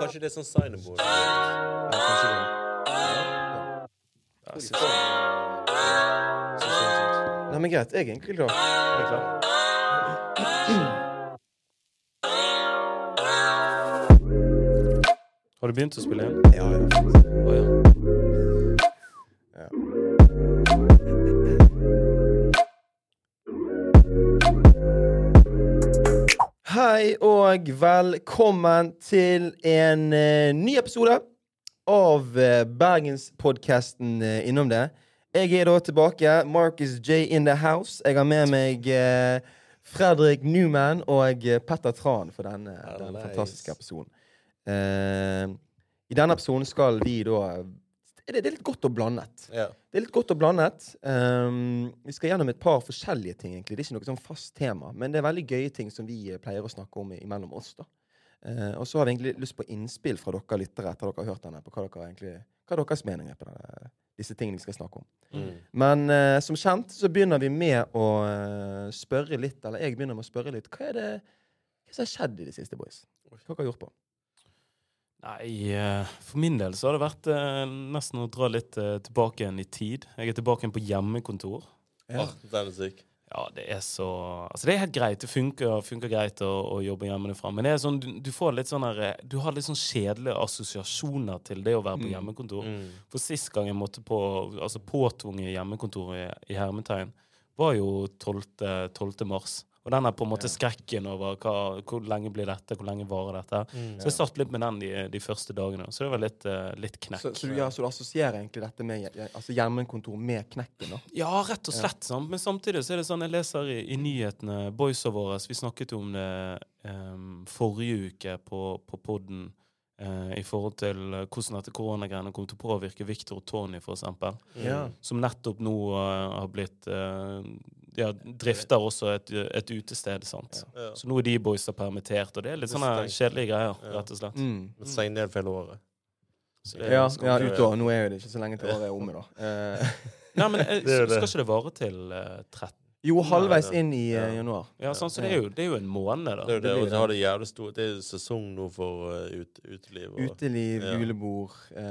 kanskje det er sånn signerbord? Ja, kanskje det. Ja, synes jeg- synes jeg er sant. Nei, men greit. Jeg er egentlig klar. Er klar? Har du begynt å spille igjen? Ja, ja. Oh, ja. Ja. Hei og velkommen til en uh, ny episode av uh, Bergenspodkasten uh, Innom det. Jeg er da tilbake. Marcus J in the house. Jeg har med meg uh, Fredrik Newman og eh, Petter Tran for denne, denne fantastiske episoden. Eh, I denne episoden skal vi da det, det er litt godt og blandet. Yeah. Det er litt godt og blandet. Um, vi skal gjennom et par forskjellige ting. egentlig. Det er ikke noe sånn fast tema, men det er veldig gøye ting som vi eh, pleier å snakke om imellom oss. da. Uh, og så har vi egentlig lyst på innspill fra dere lyttere etter dere har hørt denne, på hva, dere egentlig, hva er deres mening er på denne, disse tingene vi skal snakke om. Mm. Men uh, som kjent så begynner vi med å uh, spørre litt, eller jeg begynner med å spørre litt, hva er det hva som har skjedd i det siste, boys? Hva har dere gjort på? Nei, eh, for min del så har det vært eh, nesten å dra litt eh, tilbake igjen i tid. Jeg er tilbake igjen på hjemmekontor. Den er syk. Ja, det er så Altså, det er helt greit. Det funker, funker greit å, å jobbe hjemmefra. Men det er sånn, du, du får litt sånn her Du har litt sånn kjedelige assosiasjoner til det å være på Mm. hjemmekontor. Mm. For sist gang jeg måtte på Altså påtvunget hjemmekontor i, i hermetegn, var jo 12. 12. mars. Og den er på en måte skrekken over hva, hvor lenge blir dette, hvor lenge varer dette. Mm. Så jeg satt litt med den de, de første dagene. Så det var litt, uh, litt knekk. Så, så, du, ja, så du assosierer egentlig dette med altså hjemmekontor med knekken? da? Ja, rett og slett. sant? Men samtidig så er det sånn jeg leser i, i nyhetene Boysa våre Vi snakket jo om det um, forrige uke på, på podden eh, i forhold til hvordan dette koronagreiene kommer til å påvirke Victor og Tony, eksempel. Ja. Som nettopp nå uh, har blitt Ja, drifter også et, et utested, sant. Ja. Så nå er de boysa permittert, og det er litt sånne kjedelige greier, rett og slett. Mm. Mm. Steng ned for hele året. Så det er Ja, ja utover. Nå er jo det ikke så lenge til året er omme, da. Eh, Nei, men jeg, Det er det. skal ikke det vare til eh, 13? Jo, halvveis inn i eh, ja. januar. Ja, sånn, så det er, jo, det er jo en måned, da. Det er jo det, det det. har det jævlig stor Det er sesong nå for uh, ut, uteliv. Og, Uteliv, Ja. julebord. Eh,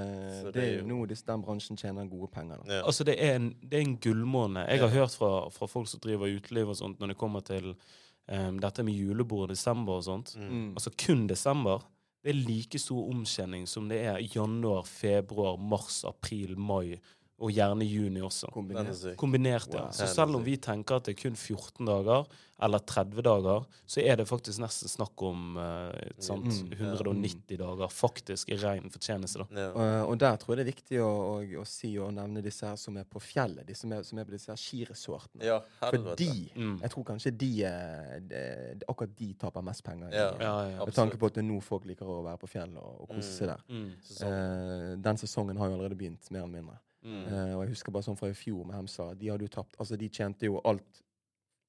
det det er jo nå den bransjen tjener gode penger. Da. ja. Altså, det er en, det er en gullmåned. Jeg har Ja. hørt fra, fra folk som driver uteliv og sånt, når det kommer til um, dette med julebord i desember og sånt. Mm. Mm. Altså kun desember. Det er like stor omkjenning som det er januar, februar, mars, april, mai og gjerne juni også. Er Kombinert. Kombinert, ja. Wow. Så selv om vi tenker at det er kun 14 dager, eller 30 dager, så er det faktisk nesten snakk om uh, sant, Mm. 190 dager faktisk i ren fortjeneste. da. Ja. Og, og der tror jeg det er viktig å, å, å si og nevne disse her som er på fjellet. De som er, som er på disse her skiresortene. ja, For de Mm. Jeg tror kanskje de de, Akkurat de taper mest penger. i- Ja. Ja, ja. Med tanke på at det er nå folk liker å være på fjellet og, og kose seg der. Mm. Eh, den sesongen har jo allerede begynt, mer eller mindre. Mm. Eh, og jeg husker bare sånn fra i fjor med Hemsa. De hadde jo tapt Altså, de tjente jo alt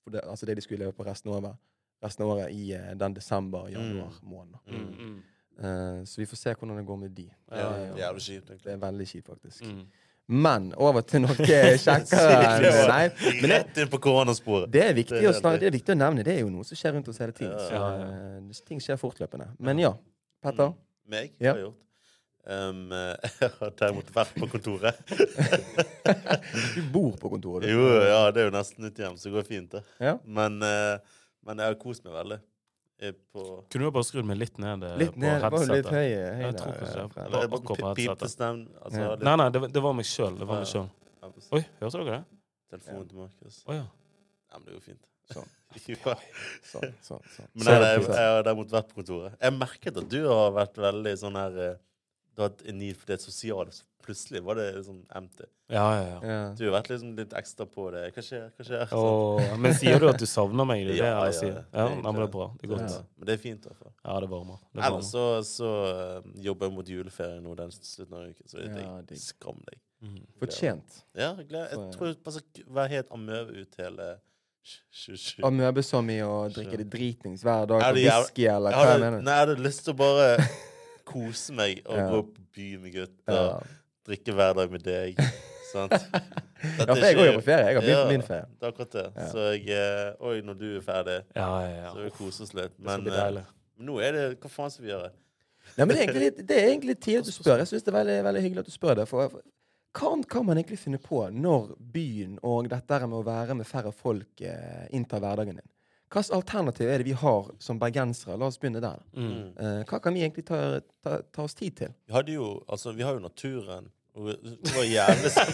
for det, altså det de skulle leve på resten av året, resten av året i uh, den desember-januar-måneden. Mm. Mm. Uh, så vi får se hvordan det går med de. Ja, Ja, ja. Jævlig kjipt, Det er veldig kjipt, faktisk. Mm. Men over til noe kjekkere men det, Rett inn på koronasporet. det, er viktig er å snakke, det. det er viktig å nevne. Det er jo noe som skjer rundt oss hele tiden. Ja, Så ting skjer fortløpende. Men ja, Petter. Meg? Ja. Hva har jeg gjort? Um, jeg har derimot vært på kontoret. Du bor på kontoret, du. Jo, ja, det er jo nesten nytt hjem, så det går fint. det. Ja. Men, uh, men jeg har kost meg veldig. På, Kunne du bare skrudd meg litt ned eh, Litt på ned, var jo litt høy, høy Jeg tror eh, det. Eller jeg akkurat på headsetet. Altså, Ja. litt- Nei, nei, det, var- det var meg sjøl. Var Oi, hørte dere det? Telefonen til Markus. Oh, ja. Ja, men det går fint. Sånn. Sånn, sånn, sånn. Men nei, jeg, jeg, jeg har derimot vært på kontoret. Jeg merket at du har vært veldig sånn her eh, Du har en need for det sosiale. Så plutselig var det sånn empty. Ja, ja, ja. Du har vært liksom litt ekstra på det. Hva skjer? Hva skjer? Åh, men sier du at du savner meg? Det er det Ja, jeg ja, sier. er Ja, men det er bra. Det er Ja. godt. Men det er fint. i hvert fall. Ja, det varmer. Det Ellers så, så uh, jobber jeg mot juleferie nå den slutten av uken. Så det er Ja, digg. Skam deg. Mm. Fortjent. Ja, jeg, gleder, jeg tror jeg bare skal være helt amøbe ut hele Amøbe som i å drikke det dritings hver dag på whisky, eller hva mener du? nei, jeg hadde lyst til å bare kose meg og Ja. gå på byen med gutter. Ja. Drikke hver dag med deg. Sant? ja, for jeg går jo på ferie. Jeg har begynt på min ferie. Det er akkurat det. Ja. Så jeg eh, Oi, når du er ferdig, Ja, ja, ja. så vil vi kose oss litt. Men deilig. nå er det Hva faen skal vi gjøre? Nei, men det er egentlig litt, det er egentlig tidlig at du spør. Jeg syns det er veldig, veldig hyggelig at du spør det. For, for hva kan man egentlig finne på når byen og dette med å være med færre folk eh, inntar hverdagen din? Hva alternativ er det vi har som bergensere? La oss begynne der. Mm. Eh, hva kan vi egentlig ta, ta, ta oss tid til? Vi hadde jo Altså, vi har jo naturen. Det var jævlig sånn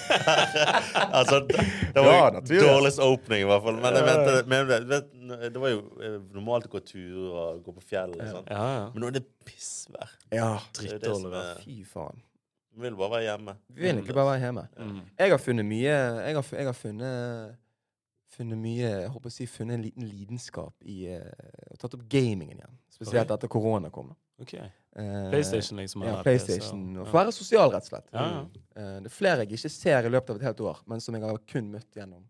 Altså, det, det var Ja, jo naturen. dårligst opening, i hvert fall. Men jeg mente, men, vet, det var jo eh, normalt å gå turer og gå på fjellet. sånn. Ja, ja. Men nå er det pissvær. Ja, Drittdårlig vær. fy faen. Vi vil bare være hjemme. Vi vil egentlig bare være hjemme. Mm. Jeg har funnet mye Jeg har, jeg har funnet Funnet mye Jeg håper å si funnet en liten lidenskap i eh, og Tatt opp gamingen igjen. Spesielt etter korona kom. Okay. Ok. Eh, PlayStation, liksom. Ja, PlayStation. PC, Og ja. for å være sosial, rett og slett. Ja, ja. Eh, det er flere jeg ikke ser i løpet av et helt år, men som jeg har kun møtt gjennom,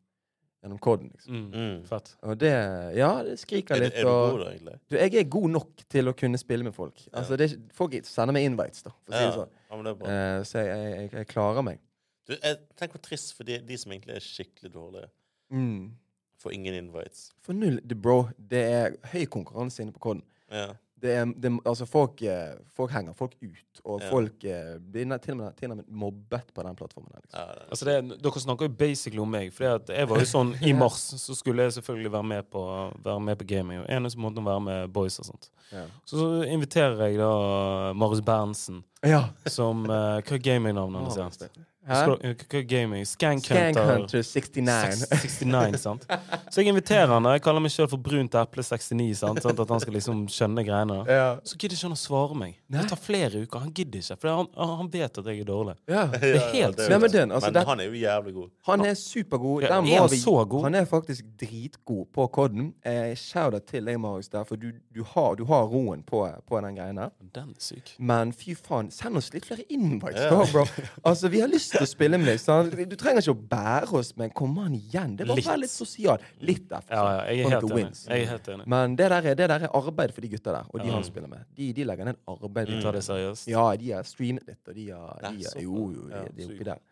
gjennom koden. liksom. Mm. Mm. Fett. Og det Ja, det skriker Er, du- litt. er du god, da, egentlig? du, jeg er god nok til å kunne spille med folk. Altså, det er, Folk sender meg invites, da, for å si det sånn. ja, men det er bra. Eh, så jeg, jeg, jeg, klarer meg. Du, jeg tenker hvor trist for de, de som egentlig er skikkelig dårlige. Mm. Får ingen invites. For null, det, bro, det er høy konkurranse inne på koden. Ja. Det er, det, altså folk, eh, folk henger folk ut, og Ja. folk eh, blir til og, med, til og med mobbet på den plattformen. Liksom. Ja, det, Altså det, dere snakker jo basically om meg. For jeg var jo sånn I mars så skulle jeg selvfølgelig være med på, være med på gaming. Og eneste måten å være med boys og sånt. Ja. Så, så inviterer jeg da Marius Berntsen, ja. som uh, Hva er gamingnavnet hans? Hva er Hunter. Hunter 69. 69, sant? Så jeg inviterer han, og jeg kaller meg sjøl for Brunt eple 69, sant? sånn at han skal liksom skjønne greiene. ja. Så gidder ikke han å svare meg. Det tar flere uker. Han gidder ikke, for han, han vet at jeg er dårlig. ja. Det er helt det Nei, men den, altså, men det- han er jo jævlig god. Han er supergod. Ja, er var han vi- så god? Han er faktisk dritgod på koden. Eh, Shout-out til deg, Marius, der, for du, du, har, du har roen på, på den greia der. Den er syk. Men fy faen, send oss litt flere invites, Ja. da, bro. Altså, Vi har lyst til å spille med deg. Du trenger ikke å bære oss, men kom an igjen. Det var Litt. litt sosial. Litt derfor. Ja, ja, jeg er Sånn. Jeg er helt enig. Men det der, er, det der er arbeid for de gutta der, og de mm. han spiller med. De, de legger ned arbeid. De tar det seriøst. Ja, de har streamet litt, og de har, de har Jo, jo, de, de er oppi der.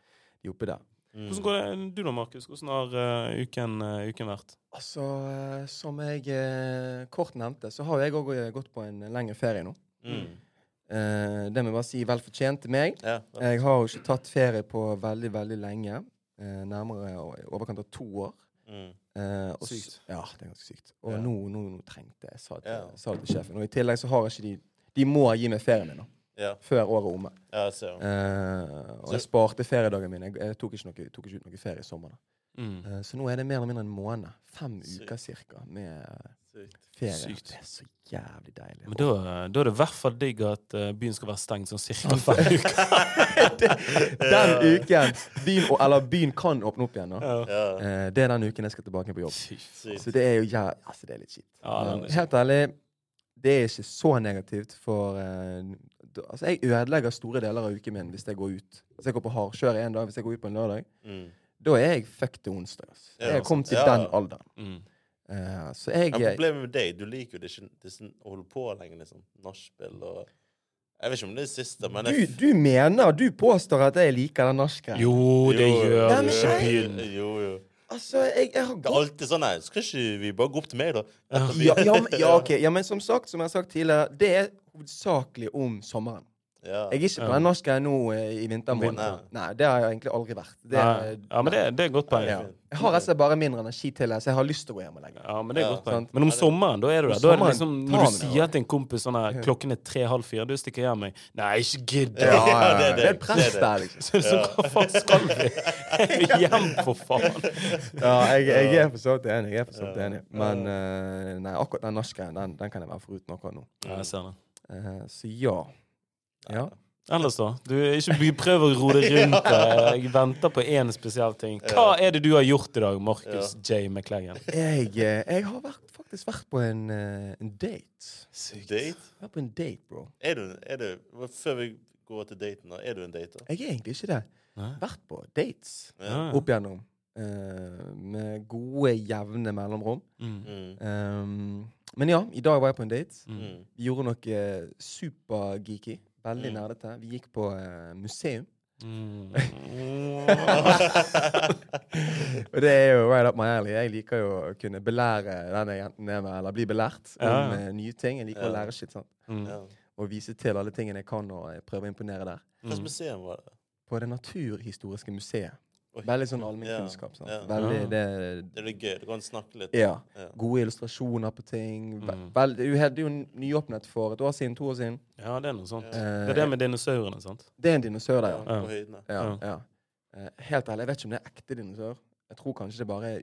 De er oppi der. Mm. Hvordan går det du da, Markus? Hvordan har uh, uken, uh, uken vært? Altså, uh, som jeg kort nevnte, så har jeg òg gått på en lengre ferie nå. Mm. Eh, det må jeg bare si vel fortjent til meg. Ja, Jeg har jo ikke tatt ferie på veldig, veldig lenge. Eh, nærmere i overkant av to år. mm. Eh, og Sykt. Ja, det er ganske sykt. Og Ja. nå, nå, nå trengte jeg, sa til, Ja. sa det til sjefen. Og i tillegg så har jeg ikke de De må gi meg ferien min nå, ja. før året er omme. ja. Eh, og Så- jeg sparte feriedagene mine. Jeg, jeg tok, ikke noe, tok ikke ut noe ferie i sommer. da. Mm. Eh, så nå er det mer eller mindre en måned. Fem Sykt. uker cirka med Sykt. Ferie. Sykt. Det er så jævlig deilig. Men da, da er det i hvert fall digg at eh, byen skal være stengt sånn cirka fem uker. Den uken byen, eller byen kan åpne opp igjen. Ja. Eh, det er den uken jeg skal tilbake på jobb. Sykt. Så det er jo ja, altså det er litt kjipt. Ja, Men helt ærlig, det er ikke så negativt for eh, da- Altså, jeg ødelegger store deler av uken min hvis jeg går ut. Hvis jeg går på hardkjør en dag, hvis jeg går ut på en lørdag, Mm. da er jeg fucked til onsdag. Altså. Ja, Jeg er kommet til ja. den alderen. Mm. Eh, så jeg ja, problemet med deg, du liker jo det ikke det å holde på lenge, liksom. Nachspiel og Jeg vet ikke om det er det siste, men du, jeg, du mener Du påstår at jeg liker den norske? Jo, det Jo, gjør du. Ikke jeg- begynn. Jo, jo. Altså, jeg, jeg har Det er alltid sånn her. skal ikke vi bare gå opp til meg, da? ja, ja, men, ja, okay. ja, men som sagt, som jeg har sagt tidligere, det er hovedsakelig om sommeren. Ja. Jeg er ikke på den norske nå eh, i vintermåneden. Nei. Nei, det har jeg egentlig aldri vært. Det, Ja, ja, men det, det er godt poeng. ja. Ja. Jeg har altså bare mindre energi til det, så jeg har lyst til å gå hjem og legge meg. men det er Ja, godt poeng. Men om sommeren, da er du der. Da er det liksom, når du sier til en kompis sånn her klokken er tre-halv fire, du stikker hjem meg Nei, ikke gidd! Ja, ja, det er det. det er et press er der, liksom. Så, så hva faen skal vi? Jeg vil hjem, for faen! Ja, jeg, jeg er for så vidt enig. Jeg er for så vidt enig. Men uh, nei, akkurat den norske, den, den kan jeg være foruten akkurat nå. Ja, jeg ser det. Uh, så ja. Ja. Ellers, da? Du, ikke prøv å ro det rundt. Jeg venter på én spesiell ting. Hva er det du har gjort i dag, Markus J. McLaggen? Jeg, eh, jeg har vært, faktisk vært på en, eh, en date. Date? Vært på en date, bro. Er du, er du Før vi går til daten, da. Er du en dater? Jeg er egentlig ikke det. Nei? Vært på dates Ja. opp igjennom. Uh, med gode, jevne mellomrom. Mm. Mm. Um, men ja, i dag var jeg på en date. Mm. Mm. Gjorde noe supergeeky. Veldig Mm. nerdete. Vi gikk på eh, museum. Mm. Og det er jo right up my alley. Jeg liker jo å kunne belære denne jenten enten er med, eller bli belært om Ja. eh, nye ting. Jeg liker å lære shit. sant? Mm. Ja. og vise til alle tingene jeg kan, og prøve å imponere der. Hvilket slags museum var det? På Det naturhistoriske museet. Veldig sånn allmennkunnskap. Ja, ja. Veldig, det, Det er litt gøy. Du kan snakke litt. ja. Ja. Gode illustrasjoner på ting. Mm. Vel, du hadde jo nyåpnet for et år siden, to år siden. Ja, det er noe sånt. Ja. Det Eh, er det med dinosaurene, sant? det er en dinosaur der, ja. Ja, På ja, Ja. ja. Eh, helt ærlig, jeg vet ikke om det er ekte dinosaur. Jeg tror kanskje det bare er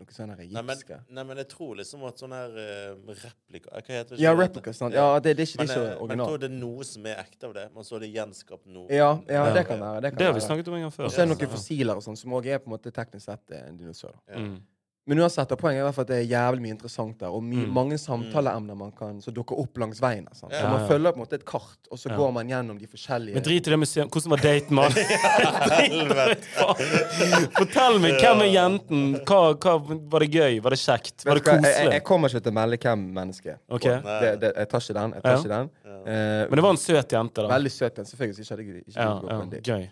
noe sånn her Nei nei, men jeg tror liksom at sånn her uh, replika Hva heter det? Ja, replika. sant? Ja, det, det er ikke, Men, det er eh, ikke men jeg tror det er noe som er ekte av det. Man så det gjenskapt nå. Ja, ja, Ja. det kan være. Det, kan Det har vi snakket om en gang før. Og så er det noen fossiler og sånn, som òg er på en måte teknisk sett eh, en dinosaur. Ja. Mm. Men uansett, poenget er i hvert fall at det er jævlig mye interessant der, og my, Mm. mange samtaleemner man kan, som dukker opp langs veien. Sant? Ja, Så man følger på en måte et kart, og så Ja. går man gjennom de forskjellige Men drit i det museet. Hvordan var daten, mann? Fortell meg, hvem er jenten? Hva, hva, var det gøy? Var det kjekt? Var det koselig? jeg, jeg, kommer ikke til å melde hvem mennesket er. Ok. Det, det, jeg tar ikke den. Jeg tar ikke den. Ja. Uh, Men det var en søt jente, da. Veldig søt jente, Selvfølgelig ikke hadde jeg ikke Ja, ja, gøy.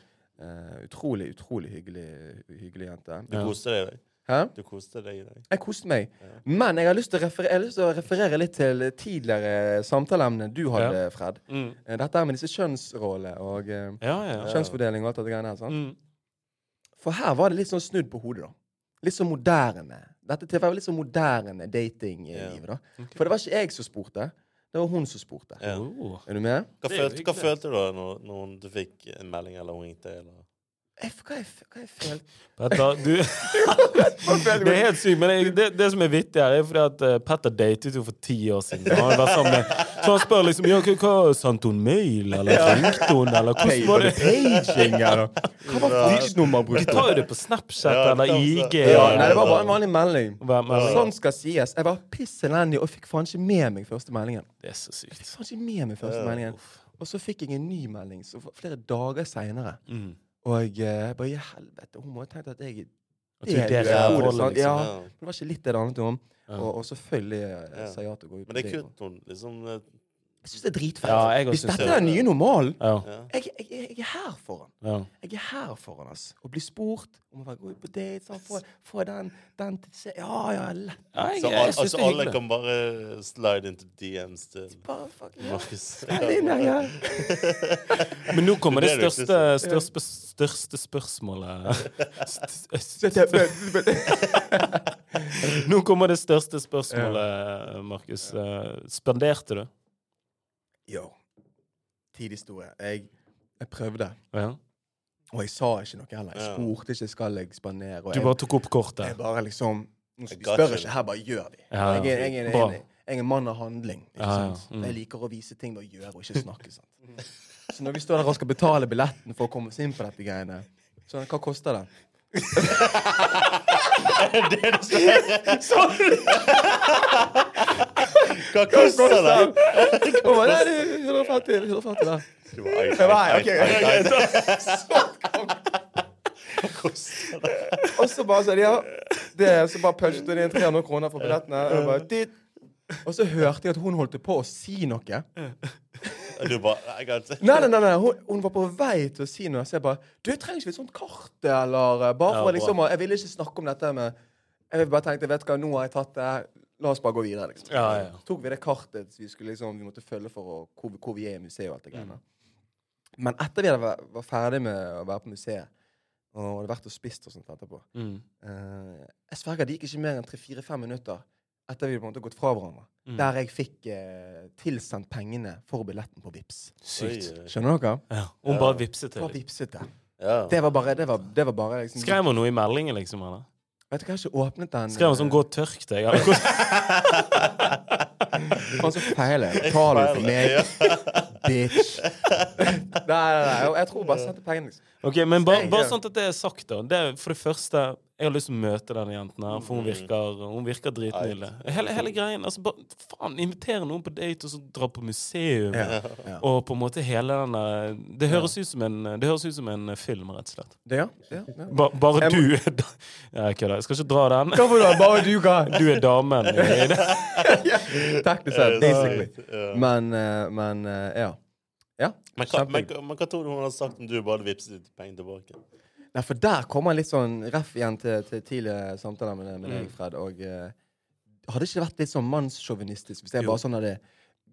Uh, utrolig, utrolig hyggelig, hyggelig jente. Du koste deg. Hæ? Du koste deg i dag. Jeg koste meg. Ja. Men jeg har lyst til å referere, jeg har lyst til å referere litt til tidligere samtaleemne du hadde, Fred. Mm. Eh, Dette her med disse kjønnsrollene og eh, Ja, ja. kjønnsfordeling og alt dette greiene her. sant? Mm. For her var det litt sånn snudd på hodet, da. Litt sånn moderne. Dette tilfellet var litt sånn moderne datingliv, da. Okay. For det var ikke jeg som spurte, det var hun som spurte. Ja. Oh. Er du med? Hva, Det følte, hva følte du da når, når du fikk en melding eller hun ringte? Eller? Jeg, hva er følte Petter, du Det er helt sykt, men det, det som er vittig her, er fordi at eh, Petter datet jo for ti år siden. Han, var sammen med, så han spør liksom ja, hva, Sendte hun mail, eller ringte hun, eller hvordan var det? Paging, eller Hva var flytelsesnummeret De tar jo det på Snapchat eller IG. Ja, nei, det var bare en vanlig melding. Sånn skal sies. Jeg var piss elendig og fikk faen ikke med meg første meldingen. Det er så sykt. Jeg fikk faen ikke med meg første meldingen. Og så fikk jeg en ny melding så flere dager seinere. Mm. Og eh, jeg bare i helvete, hun må ha tenkt at jeg du er det Ja, rævhullet, liksom. Ja. Det var ikke litt det det handlet om. Ja. Og, og selvfølgelig eh, Ja. sa ja til å gå ut Men det er kult hun liksom eh, Jeg syns det er dritfett. Ja, Hvis dette det. er den nye normalen Ja. jeg, jeg, jeg er her for han. ja. Jeg er her for han, Og Å bli spurt om å gå ut på date, sånn, få, få den, den til se Ja, ja, lett. Ja, jeg, Så altså, alle kan bare slide into DMs til Bare fuck, ja. Markus. Ja. Men nå kommer det Det største, største, største spørsmålet. Nå kommer det største spørsmålet, Markus. Eh, Spanderte du? Yo. Tidhistorie. Jeg, jeg prøvde. Ja. Og jeg sa ikke noe heller. Jeg spurte ikke skal jeg spandere. Du jeg, bare tok opp kortet? jeg bare liksom ga spør ikke. ikke her, bare gjør vi. Ja, ja. Jeg, jeg, jeg, er- jeg er en mann av handling. Ikke Ja, ja. sant? Mm. Jeg liker å vise ting ved å gjøre og ikke snakke. Sant? Så når vi står der og skal betale billetten for å komme oss inn på dette greiene, så hva koster det? Det? er det 150, 150 der. Du sier? ai, Jeg bare, ai, ok, ai, ai, ai. ok, ok. Og så bare sånn, ja det, Så bare punchet hun inn 300 kroner for billettene. Og, bare, dit. og så hørte jeg at hun holdt på å si noe. Du bare. Nei, nei, nei, nei. Hun, hun var på vei til å si noe. Så jeg bare Du, jeg trenger ikke et sånt kart, eller eh, Bare for ja, liksom Jeg ville ikke snakke om dette med Jeg bare tenkte, vet hva, nå har jeg tatt det. La oss bare gå videre, liksom. Ja, ja. Så tok vi det kartet vi, skulle liksom, vi måtte følge for å, hvor, vi- hvor vi er i museet og alt det greiene. Men etter vi hadde vært, var ferdig med å være på museet, og hadde vært og spist og sånt etterpå Mm. eh, Jeg sverger det gikk ikke mer enn tre-fire-fem minutter etter vi på en måte gått fra hverandre, Mm. der jeg fikk eh, tilsendt pengene for billetten på Vips. Sykt. Skjønner dere? Ja. Hun bare vipset Bare vipset det. Ja. Det var bare, det var, det var bare liksom, Skrev hun noe i meldingen, liksom? eller? Vet du hva, jeg har ikke åpnet den. Skrev han sånn 'gå og tørk deg'? Faen, så feil jeg. Betaler du for meg, bitch? nei, nei, nei. Jeg, tror bare sendte pengene, liksom. Ok, men bare, ba sånn at det er sagt, da. Det er for det første Jeg har lyst til å møte denne jenten her, for hun Mm. virker, hun virker dritnydelig. Hele, hele greien. Altså, bare, faen, invitere noen på date, og så dra på museum. Ja. Ja. Og på en måte hele den der- Det høres ut som en, det høres ut som en film, rett og slett. Det, ja. ja, ja. Ba, bare Jeg du er Jeg kødder. Jeg skal ikke dra den. For? Bare du, hva? Du er damen. Takk du Teknisk sett, basically. Men, eh, men eh, ja. Ja. Men hva, men, men hva tror du hun hadde sagt om du bare litt penger tilbake? Nei, for der kommer litt sånn ref igjen til, til tidligere samtaler med, med deg, Mm. Fred. Og eh, hadde ikke det vært litt sånn mannssjåvinistisk hvis jeg Jo. bare sånn hadde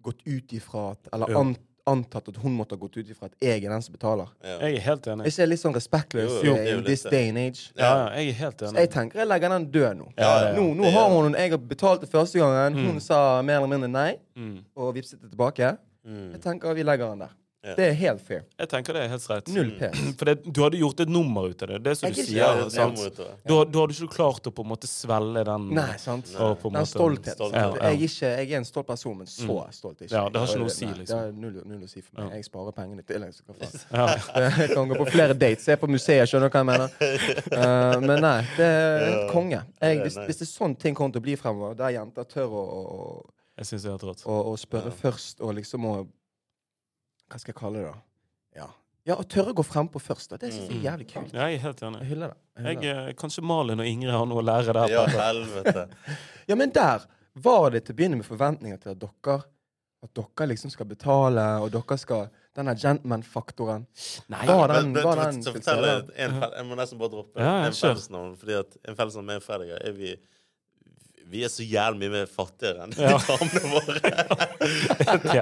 gått ut ifra at Eller an, antatt at hun måtte ha gått ut ifra at jeg er den som betaler. Ja. Jeg er helt enig. Er ikke det litt sånn respektløs Jo, jo, jo in this day and age? Ja, ja, jeg er helt enig. Så jeg tenker jeg legger den død nå. Ja, ja, ja. Nå, nå har hun Jeg har betalt det første gangen. Hun Mm. sa mer eller mindre nei, Mm. og vippset det tilbake. Mm. Jeg tenker vi legger den der. Ja. Det er helt fair. Jeg tenker det er helt streit. Null pes. For det, du hadde gjort et nummer ut av det. Det er som du er sier. Ja, det sant? det. Da, da hadde ikke klart å på en måte svelge den Nei, sant? Nei. Den måte- stoltheten. Stolt. Ja, ja. Jeg, ikke, jeg er en stolt person, men så stolt er ikke Ja, det har ikke noe å si, Nei, liksom. Det er null, null å si for meg. Ja. Jeg sparer pengene til. Jeg kan gå på flere dates. Se på museet, skjønner du hva jeg mener? Uh, men nei, det er Ja. konge. Jeg, hvis, hvis det er sånn ting kommer til å bli fremover, der jenter tør å, å, å, å spørre Ja. først, og liksom å Hva skal jeg kalle det, da? Ja, ja å tørre å gå frempå først. Da. Det syns jeg er jævlig kult. Ja, jeg er helt Jeg hyller det. Jeg hyller det. Jeg, kanskje Malin og Ingrid har noe å lære der. Ja, helvete. Ja, men der var det til å begynne med forventninger til at dere At dere liksom skal betale, og dere skal Denne gentleman-faktoren. Nei, Var Men, den, men, var den så til fortell stede? jeg, en, fel- jeg må nesten bare droppe Ja, ja, en fellesnavn. Fordi at en fellesnavn med en Fredrik er vi vi er så jævlig mye fattigere enn Ja. damene våre.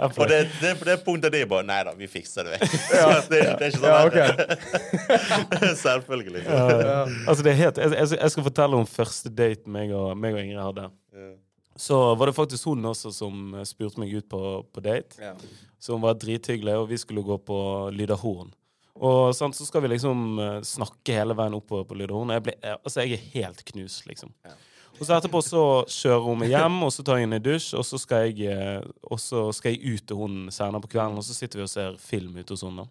Og det, det, på det punktet de bare Nei da, vi fikser det vekk. det, det er ikke sånn Ja, okay. Selvfølgelig. Ja. Altså, det er helt, jeg, jeg, skal fortelle om første date meg og, meg og Ingrid hadde. Ja. Så var det faktisk hun også som eh, spurte meg ut på, på date. Ja. Så hun var drithyggelig, og vi skulle gå på Lydahorn. Og sant, så skal vi liksom eh, snakke hele veien oppover på Lydahorn. Jeg, ble, jeg, altså, jeg er helt knust, liksom. Ja. Og så etterpå så kjører hun meg hjem, og så tar jeg en dusj, og så skal jeg, eh, og så skal jeg ut til hunden senere på kvelden, og så sitter vi og ser film ute hos henne.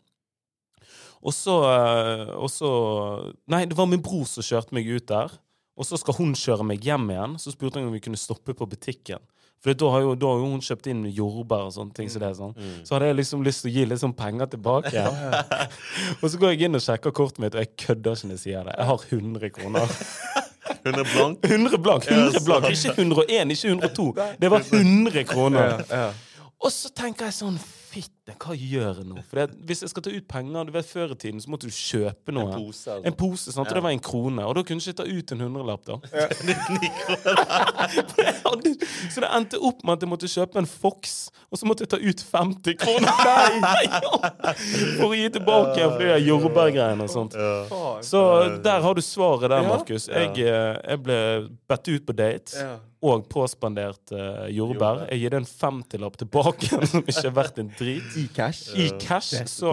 Og så, eh, og så Nei, det var min bror som kjørte meg ut der. Og så skal hun kjøre meg hjem igjen. Så spurte hun om vi kunne stoppe på butikken. For da har jo, da har jo hun kjøpt inn jordbær og sånne ting. Så, det, sånn. Mm. så hadde jeg liksom lyst til å gi litt sånn penger tilbake. og så går jeg inn og sjekker kortet mitt, og jeg kødder ikke når jeg sier det. Jeg har 100 kroner. Hun er blank. 100 blank! 100 blank. Ikke 101, ikke 102. Det var 100 kroner. Og så tenker jeg sånn Fitte, hva gjør jeg nå? For det, hvis jeg skal ta ut penger du vet Før i tiden så måtte du kjøpe noe. En pose. En pose, sant? Og det var en krone. Og da kunne jeg ikke ta ut en hundrelapp, da. Ja. så det endte opp med at jeg måtte kjøpe en Fox, og så måtte jeg ta ut 50 kroner Nei! for å gi tilbake igjen for de jordbærgreiene og sånt. Så der har du svaret der, Markus. Jeg, eh, jeg ble bedt ut på date. Og påspandert uh. Jordbær. Jeg gir det en femtilapp tilbake, som ikke er verdt en drit. I cash. I cash. Så,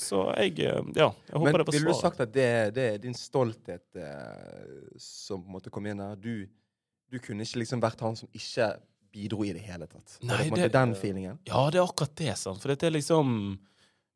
så jeg eh, Ja, jeg håper Men det var ville du sagt at det, det er din stolthet eh, som på en måte kom inn her? Du, du kunne ikke liksom vært han som ikke bidro i det hele tatt? Nei, det det- den feelingen? Ja, det er akkurat det, sant. For det er liksom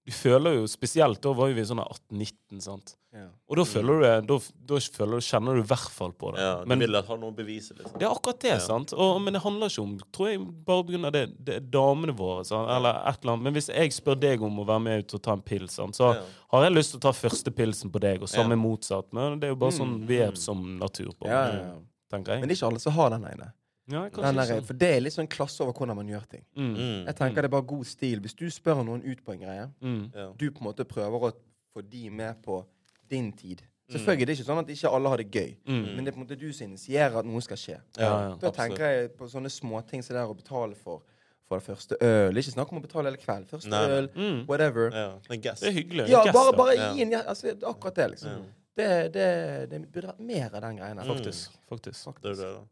Du føler jo Spesielt da var jo vi sånn 18-19, sant. Ja. Og da føler du det Da, da føler du, kjenner du i hvert fall på det. Ja, du Men vil ha noe beviser liksom. det er akkurat det, Ja. sant. Og, men det handler ikke om Tror jeg bare av det, det er damene våre, sant? eller et eller annet. Men hvis jeg spør deg om å være med ut og ta en pils, sant? så Ja. har jeg lyst til å ta første pilsen på deg, og samme Ja. motsatt. Men det er jo bare sånn Mm. vi er som natur på, Ja, ja, ja. tenker jeg. Men det er ikke alle som har den ene. Ja, der, ikke. for det er litt sånn klasse over hvordan man gjør ting. Mm. Mm. Jeg tenker det er bare god stil. Hvis du spør noen ut på en greie, Mm. Du på en måte prøver å få de med på din tid. Mm. Selvfølgelig det er ikke sånn at ikke alle har det gøy, Mm. men det er på en måte du som initierer at noe skal skje. Ja, ja. Da absolutt. tenker jeg på sånne småting som det er å betale for for det første øl. Ikke snakk om å betale hele kveld. Første Nei, øl, Mm. whatever. Ja, en. Det er hyggelig. Ja, guess, bare, bare gi en ja, altså, det Akkurat det, liksom. Ja. Det, det, det burde vært mer av den greien Faktisk. Faktisk. faktisk. Det er det, da.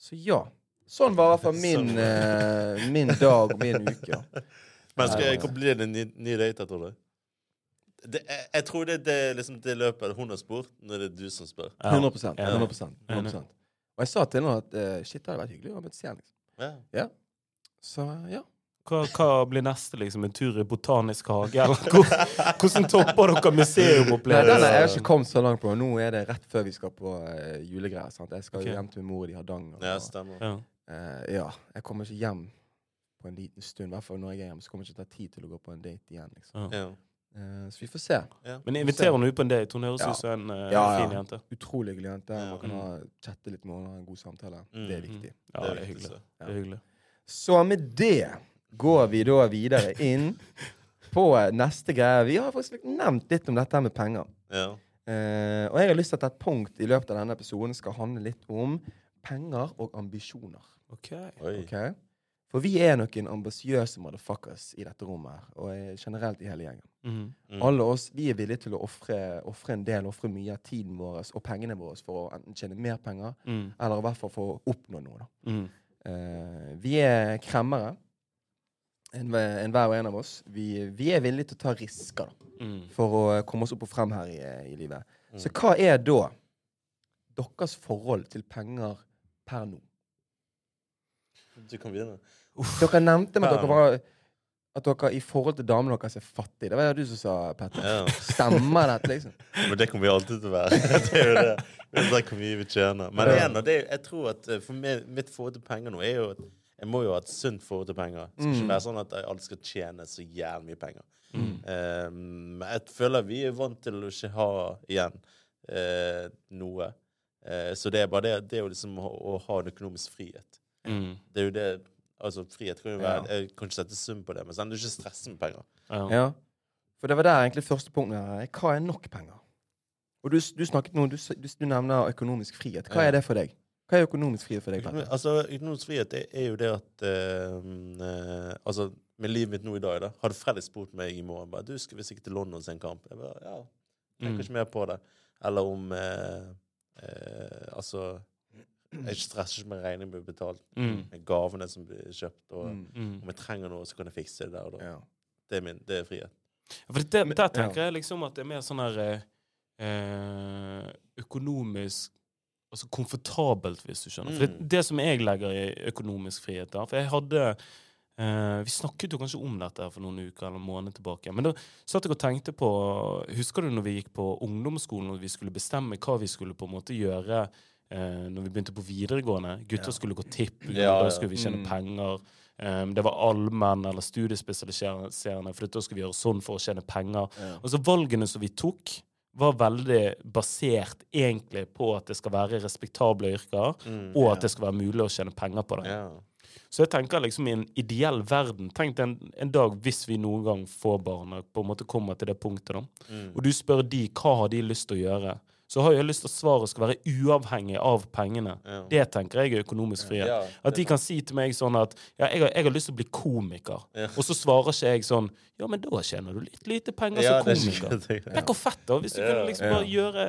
Så ja. Sånn var i hvert fall min, Sånn. eh, min dag og min uke. Men skal jeg, hvor blir det en ny, ny date, tror du? Det, jeg, jeg tror det, det liksom det løpet hun har spurt, når det er du som spør. Ja. 100 Ja. 100%, 100%. Og jeg sa til henne at eh, shit, det hadde vært hyggelig å møtes igjen. Liksom. Ja. Så ja. Hva, hva blir neste? liksom? En tur i Botanisk hage? Eller hvor, hvordan topper dere Nei, den er jeg har ikke kommet så langt på. Nå er det rett før vi skal på uh, julegreier. sant? Jeg skal Ok. hjem til min mor i Hardanger. ja, og, stemmer. Ja. Eh, ja, jeg kommer ikke hjem på en liten stund. I hvert fall når jeg er hjemme, så kommer jeg ikke ta tid til å gå på en date igjen. liksom. Ja. Eh, så vi får se. Ja. Men inviterer hun ut på en date? Hun høres ut som en uh, Ja, ja. fin jente. Utrolig hyggelig jente. Ja. Man kan ha, chatte litt med henne, ha en god samtale. Mm. Det er Mm. viktig. Ja, Det er det er hyggelig. så. Det er hyggelig. Så med det går vi da videre inn på neste greie. Vi har faktisk nevnt litt om dette her med penger. Ja. Uh, og jeg har lyst til at et punkt i løpet av denne episoden skal handle litt om penger og ambisjoner. Ok. Oi. ok? For vi er noen ambisiøse motherfuckers i dette rommet, her, og eh, generelt i hele gjengen. Mm. Mm. Alle oss, Vi er villige til å ofre en del, ofre mye av tiden vår og pengene våre for å enten tjene mer penger, Mm. eller i hvert fall for å oppnå noe. da. Mm. Eh, vi er kremmere enn enn hver og en av oss. Vi, vi er villige til å ta risker da, Mm. for å eh, komme oss opp og frem her i, i livet. Mm. Så hva er da deres forhold til penger per nå? Du kan begynne. Dere nevnte med at dere var at dere i forhold til damene deres er fattige. Det var det du som sa, Petter. Ja. Stemmer dette, liksom? Men det kommer vi alltid til å være. det er jo det. det er hvor mye vi tjener. Men igjen, det, jeg tror at eh, for meg, mitt forhold til penger nå er jo at jeg må jo ha et sunt forhold til penger. Det skal Mm. ikke være sånn at alle skal tjene så jævlig mye penger. Mm. Um, jeg føler vi er vant til å ikke ha igjen uh, noe. Eh, så det er bare det, det er jo liksom å, å ha en økonomisk frihet. Mm. Det er jo det Altså, frihet kan jo være Ja. Jeg kan ikke sette sum på det, men sånn, du ikke stress med penger. Ja. Ja. For det var der egentlig første punktet her. Hva er nok penger? Og du, du snakket nå, du, du, du nevner økonomisk frihet. Hva Ja. er det for deg? Hva er økonomisk frihet for deg, Petter? Altså, økonomisk frihet er, er jo det at uh, eh, Altså, med livet mitt nå i dag, da Hadde Freddy spurt meg i morgen bare, Du, skal vi sikkert til London og se en kamp? Jeg bare, ja, tenker Mm. ikke mer på det. Eller om eh, eh, Altså Jeg stresser ikke med regningen blir betalt. Mm. Med gavene som blir kjøpt. Og Mm. Mm. om jeg trenger noe, så kan jeg fikse det der og da. Ja. Det er, min, det er frihet. For det, der tenker jeg liksom at det er mer sånn her eh, eh, økonomisk Altså komfortabelt, hvis du skjønner. For det, Mm. det som jeg legger i økonomisk frihet da For jeg hadde eh, Vi snakket jo kanskje om dette for noen uker eller måneder tilbake. Men da satt jeg og tenkte på Husker du når vi gikk på ungdomsskolen og vi skulle bestemme hva vi skulle på en måte gjøre uh, når vi begynte på videregående? Gutter Ja. skulle gå tipp, Ja, da skulle vi tjene Mm. penger. Um, det var allmenn eller studiespesialiserende, for da skulle vi gjøre sånn for å tjene penger. Ja. Altså Valgene som vi tok, var veldig basert egentlig på at det skal være respektable yrker, Mm, og Ja. at det skal være mulig å tjene penger på det. Så jeg tenker liksom i en ideell verden Tenk en, en dag hvis vi noen gang får barn og på en måte kommer til det punktet, da. Mm. Og du spør de hva har de lyst til å gjøre, så har jeg lyst til at svaret skal være uavhengig av pengene. Ja. Det tenker jeg er økonomisk frihet. Ja, At de kan si til meg sånn at ja, jeg, har, jeg har lyst til å bli komiker. Ja. Og så svarer ikke jeg sånn Ja, men da tjener du litt lite penger Ja, som er komiker. Tenk hvor fett, da, hvis du Ja. kunne liksom Ja. bare gjøre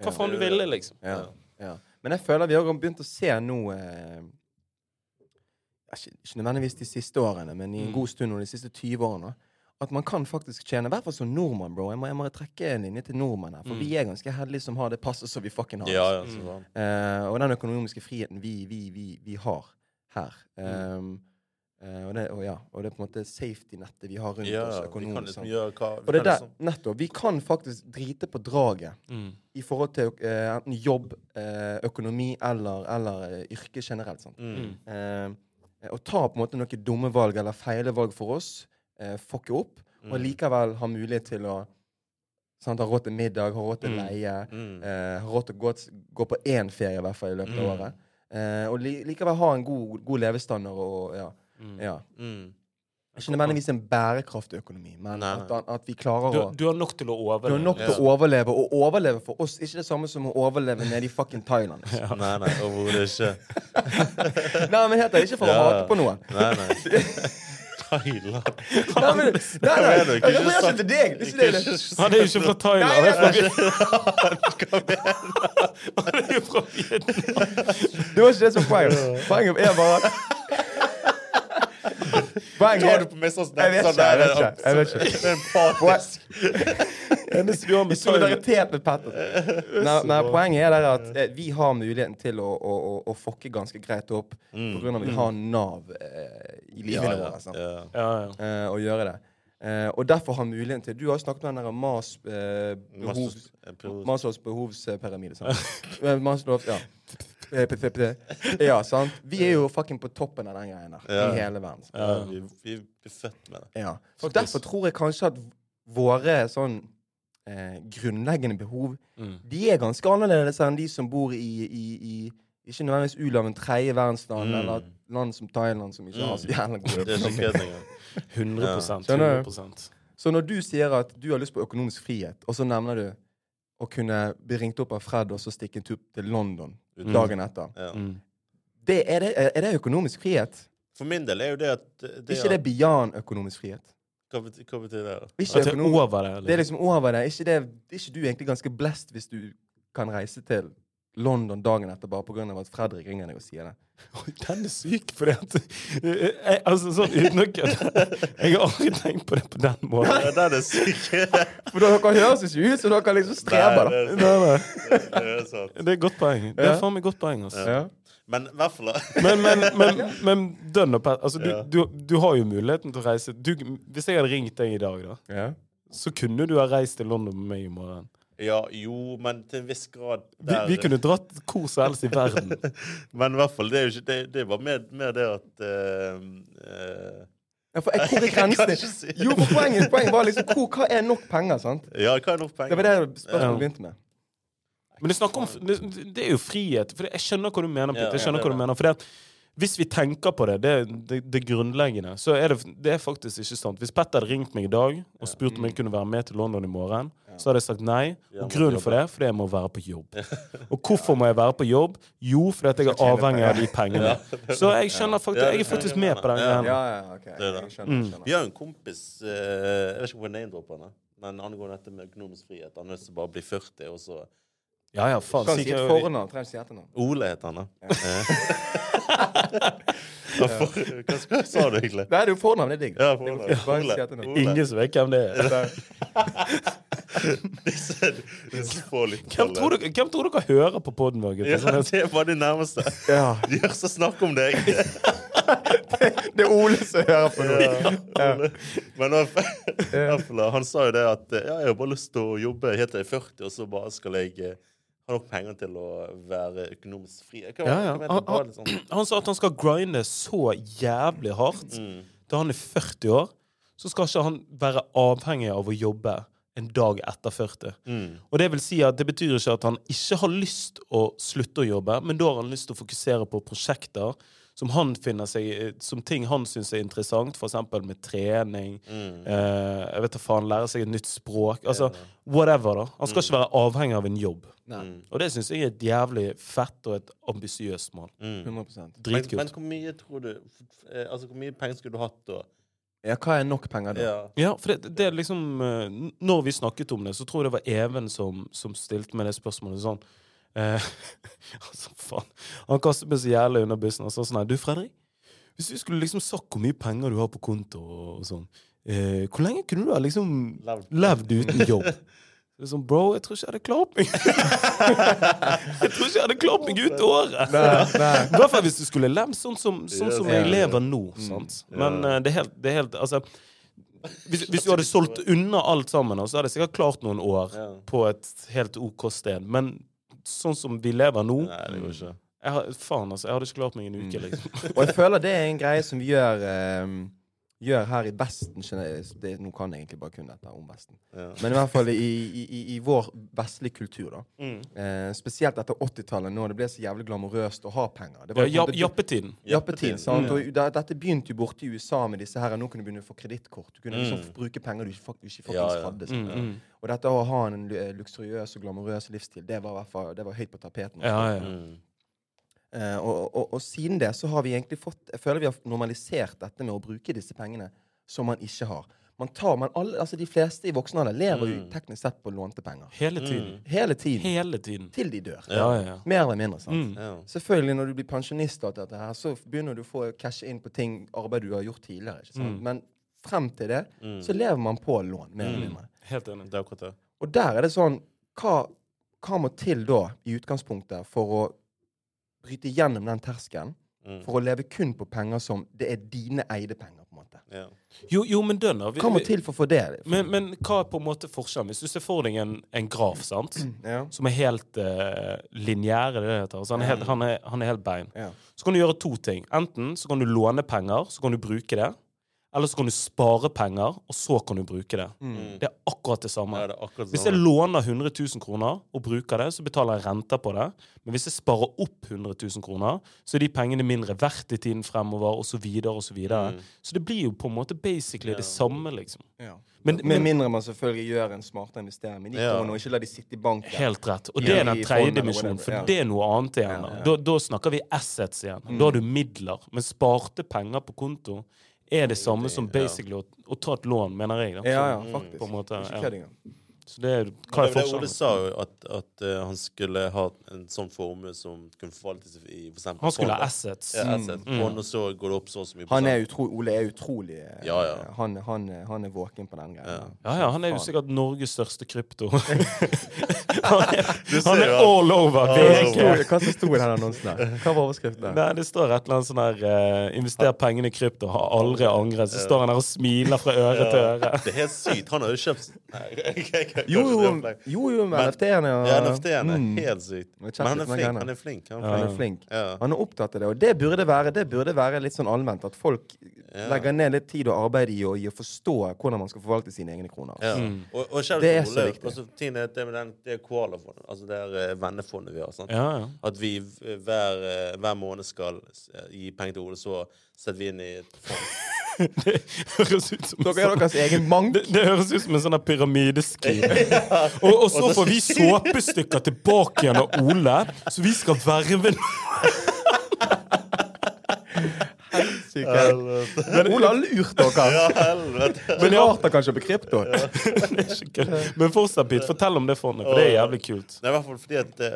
hva Ja. faen du ville, liksom. Ja. ja. Men jeg føler vi har begynt å se nå eh, ikke, nødvendigvis de siste årene, men i en Mm. god stund og de siste 20 årene, at man kan faktisk tjene, i hvert fall som nordmann, bro. Jeg må, jeg må trekke en linje til nordmenn her, for Mm. vi er ganske heldige som har det passet som vi fucking har. Ja, ja, Mm. Eh, og den økonomiske friheten vi, vi, vi, vi har her. Um, uh, og, det, og, ja, og det er på en måte safety-nettet vi har rundt Ja, oss vi kan økonomisk. liksom gjøre hva vi Og det er der, liksom- nettopp. Vi kan faktisk drite på draget Mm. i forhold til uh, enten jobb, økonomi eller, eller yrke generelt. Sant? Eh, og ta på en måte noen dumme valg eller feile valg for oss, eh, fucke opp, og Mm. likevel ha mulighet til å sant, ha råd til middag, ha råd til Mm. leie, Mm. eh, ha råd til å gå, gå på én ferie i hvert fall i løpet av Mm. året. Eh, og li, likevel ha en god, god levestandard og ja. Mm. ja. Ikke nødvendigvis en bærekraftig økonomi, men at, at vi klarer Du, å du har nok til å du har overleve. nok til å overleve, og overleve for oss ikke det samme som å overleve nede i fucking Thailand. Liksom. Nei, nei, overhodet ikke. Nei, men helt ærlig, ikke for å Ja. hate på noen. Nei, nei. Thailand. Nei, men, nei, nei, Hva jeg refererer ikke til deg. Det. det. Han er jo ikke fra Thailand. Han er han er jo fra Vietnam. Det var ikke det som var poenget. Poenget er bare at Poenget er du på meg sånn Jeg vet ikke, jeg vet ikke. Det er empatisk. Eneste vi har med solidaritet med Petter. Nei, nei, poenget er der at eh, vi har muligheten til å, å, å, å fucke ganske greit opp på grunn av at vi har Nav eh, i Mm. Livene ja, våre. Sant? ja. Ja, ja. Eh, å gjøre det. Eh, og derfor har muligheten til Du har jo snakket om den der Mas, eh, behovs, Maslows- Maslows behovspyramide. Sant? Eh, Maslows, ja. Eh, Ja, sant? Vi er jo fucking på toppen av den greien der Ja. i hele verden. Ja, vi, vi blir født med det. Ja. Så Faktisk. derfor tror jeg kanskje at våre sånn eh, grunnleggende behov Mm. De er ganske annerledes enn de som bor i, i, i ikke nødvendigvis u-land, men tredje verdensland, Mm. eller land som Thailand, som ikke har så jævla god økonomi. kødd engang. 100%, 100% Så når du sier at du har lyst på økonomisk frihet, og så nevner du å kunne bli ringt opp av Fred og så stikke en tur til London Mm. dagen etter Ja. mm. det, er, det, er det økonomisk frihet? For min del er jo det at det, Ikke det beyond økonomisk frihet? Hva betyr, hva betyr det? da? Ikke At det er over det. Det er Liksom. liksom over det. Ikke, det, er ikke du egentlig ganske blessed hvis du kan reise til London dagen etter bare pga. at Fredrik ringer deg og sier det? Oi, Den er syk, fordi at jeg, Altså, sånn uten å kødde Jeg har aldri tenkt på det på den måten. Den er syk. For dere høres ikke ut som dere liksom streber, da. Nei, det, Nei, det er sant. Det er godt poeng. Det er faen meg godt poeng. Altså. Ja. Men i hvert fall Men, men, men, men dønn og altså, du, Ja. du, du har jo muligheten til å reise du, Hvis jeg hadde ringt deg i dag, da, Ja. så kunne du ha reist til London med meg i morgen. Ja, jo, men til en viss grad Vi, der- vi kunne dratt hvor som helst i verden. Men i hvert fall, det er jo ikke Det, det var mer, mer det at uh, uh, Ja, for jeg, hvor er Jeg grensene? si- Jo, for poenget, poenget var liksom hvor, Hva er nok penger, sant? Ja, hva er nok Det var det spørsmålet Ja. begynte med. Men det, om, det, det er jo frihet. For jeg skjønner hva du mener. Peter, jeg skjønner hva du mener For det at hvis vi tenker på det, det, det, det grunnleggende, så er det, det er faktisk ikke sant. Hvis Petter hadde ringt meg i dag og spurt om jeg kunne være med til London i morgen, så hadde jeg sagt nei. Og grunnen for det er fordi jeg må være på jobb. Og hvorfor må jeg være på jobb? Jo, fordi at jeg er avhengig av de pengene. Så jeg skjønner faktisk, jeg er faktisk med på den jeg. greia. Jeg. Vi har jo en kompis eh, Jeg vet ikke hvor name-dropper han er, men angående dette med økonomisk frihet Han er nødt til å bare bli 40, og så Ja, ja, faen. Kan si et han. trenger ikke si etternavn. Ole heter han, da. Ja. For- Hva hva sa du egentlig? Nei, det er jo fornavn, det er digg. Ja, fornavn. fint. Ole. Ole. Ingen som vet hvem det er. Disse, disse Hvem tror, dere, hvem tror dere hører på poden vår? Ja? Sånn det er bare de nærmeste. Ja. De hører så snakk om deg. Det er Ole som hører på nå. Ja, ja. Men fall, han sa jo det at ja, jeg har bare lyst til å jobbe helt til jeg er 40, og så bare skal jeg eh, ha nok penger til å være økonomisk fri. Hva, Ja, ja. han, Han- bare litt sånn. Han sa at han skal grinde så jævlig hardt Mm. til han er 40 år. Så skal ikke han være avhengig av å jobbe en dag etter 40. Mm. Og det vil si at det betyr ikke at han ikke har lyst å slutte å jobbe, men da har han lyst til å fokusere på prosjekter som han finner seg som ting han syns er interessant, f.eks. med trening. Mm. Eh, jeg vet da faen, Lære seg et nytt språk. Altså, whatever, da. Han skal ikke være avhengig av en jobb. Nei, Mm. Og det syns jeg er et jævlig fett og et ambisiøst mål. Mm. 100 Men, men hvor mye tror du eh, Altså, hvor mye penger skulle du hatt da? Ja, hva er nok penger da? Ja. Ja, for det, det er liksom eh, Når vi snakket om det, så tror jeg det var Even som, som stilte meg det spørsmålet sånn. Eh, altså, faen. Han kastet meg så jævlig under bussen og sa sånn her Du, Fredrik. Hvis du skulle liksom sagt hvor mye penger du har på konto og, og sånn, eh, hvor lenge kunne du ha liksom Levd. levd uten jobb? Sånn, Bro, jeg tror ikke jeg hadde klart meg. jeg tror ikke jeg hadde klart meg ut året. I hvert fall hvis du skulle levd sånn som, sånn som jeg lever nå. Sant? Men uh, det er helt, det er helt Altså hvis, hvis du hadde solgt unna alt sammen, så hadde jeg sikkert klart noen år på et helt OK sted. Men sånn som vi lever nå Nei, det går ikke. jeg har, Faen, altså. Jeg hadde ikke klart meg en Mm. uke, liksom. Og jeg føler det er en greie som vi gjør, eh, gjør her i Vesten. Det, nå kan jeg egentlig bare kun dette om Vesten. Ja. Men i hvert fall i, i, i, i vår vestlige kultur, da. Mm. Eh, spesielt etter 80-tallet, når det ble så jævlig glamorøst å ha penger. Det var ja, på jappetiden. jappetiden. Sant? Mm. Og da, dette begynte jo borte i USA med disse her. Nå kunne du begynne å få kredittkort. Du kunne liksom Mm. bruke penger du ikke faktisk ikke Ja, faktisk ja. hadde. Sånn, mm. Og dette å ha en luksuriøs og glamorøs livsstil, det var, i hvert fall, det var høyt på tapeten. Ja, ja. Eh, og, og, og siden det så har vi egentlig fått Jeg føler vi har normalisert dette med å bruke disse pengene som man ikke har. Man tar, man alle, altså De fleste i voksen alder lever jo Mm. teknisk sett på lånte penger. Hele tiden. Mm. Hele tiden. Hele tiden. Til de dør. Ja, ja, ja. Mer eller mindre. sant? Mm. Ja. Selvfølgelig, når du blir pensjonist, og dette her, så begynner du å få cashe inn på ting, arbeid du har gjort tidligere. ikke sant? Mm. Men frem til det Mm. så lever man på lån, mer eller Mm. mindre. Helt enig. Det er akkurat det. Og der er det sånn hva, hva må til da, i utgangspunktet, for å bryte gjennom den terskelen? Mm. For å leve kun på penger som Det er dine eide penger, på en måte. Ja. Jo, jo, men dønner. Vi- Hva må til for å få det? Men, men hva er på en måte forskjellen? Hvis du ser for deg en, en graf, sant? ja. som er helt uh, lineær, det det heter. Altså, han, er helt, han, er, han er helt bein. Ja. Så kan du gjøre to ting. Enten så kan du låne penger, så kan du bruke det. Eller så kan du spare penger, og så kan du bruke det. Mm. Det er akkurat det samme. Ja, det akkurat det Hvis jeg samme. låner 100 000 kroner og bruker det, så betaler jeg renter på det. Men hvis jeg sparer opp 100 000 kroner, så er de pengene mindre verdt i tiden fremover, osv., osv. Så, videre. Mm. så det blir jo på en måte basically Ja. det samme, liksom. Ja. Men, Med mindre man selvfølgelig gjør en smartere investering. Men de Ja. kronene, og ikke la de sitte i banken. Helt rett. Og det er den tredje dimensjonen, for det er noe annet igjen. Ja, Da. ja. Da, da snakker vi assets igjen. Mm. Da har du midler. Men sparte penger på konto er det samme som basically å, å ta et lån, mener jeg. Da. Ja, ja, faktisk. På en måte, ja. Så det hva er det Ole sa jo, at, at uh, han skulle ha en sånn formue som kunne forvaltes i for eksempel Han skulle ha assets. Ja, assets. Mm. Fond, og så går det opp så så mye Han er utro, Ole er utrolig eh, Ja, ja. Han, han, han er våken på den greia. Ja. Ja, ja, han er jo sikkert Norges største krypto. han er, han er all over Hva som sto i den annonsen der? Hva var overskriften? Nei, det står et eller annet sånn her uh, Invester pengene i krypto, har aldri angret. Så står han der og smiler fra øre til øre. Det er helt sykt. Han har jo kjøpt Jo, jo, er jo, jo med NFT-ene. Ja, NFT-en er Mm. helt sykt. Men han er flink. Han er flink. Han er Han er flink. Ja. Han er opptatt av det, og det burde være, det burde være litt sånn allment. At folk Ja. legger ned litt tid og arbeid i å, i å forstå hvordan man skal forvalte sine egne kroner. Ja. Mm. Og, og selv Det er Ole, så viktig. Altså, tingen er det med den, det koalafondet, altså det er eh, vennefondet vi har. Sant? Ja, ja. At vi hver, eh, hver måned skal eh, gi penger til Ole, så setter vi inn i et fond. Det høres ut som Dere er sånn- deres egen bank. det, det høres ut som en sånn pyramideskrim. og, og så får vi såpestykker tilbake igjen av Ole, så vi skal verve Helvete. Men Ola har lurt dere! Ja, helvete. Men rart han kan kjøpe krypto. Det er ikke kødd. Men fortsatt, Pete, fortell om det fondet, for det er jævlig kult. Nei, i hvert fall fordi at det,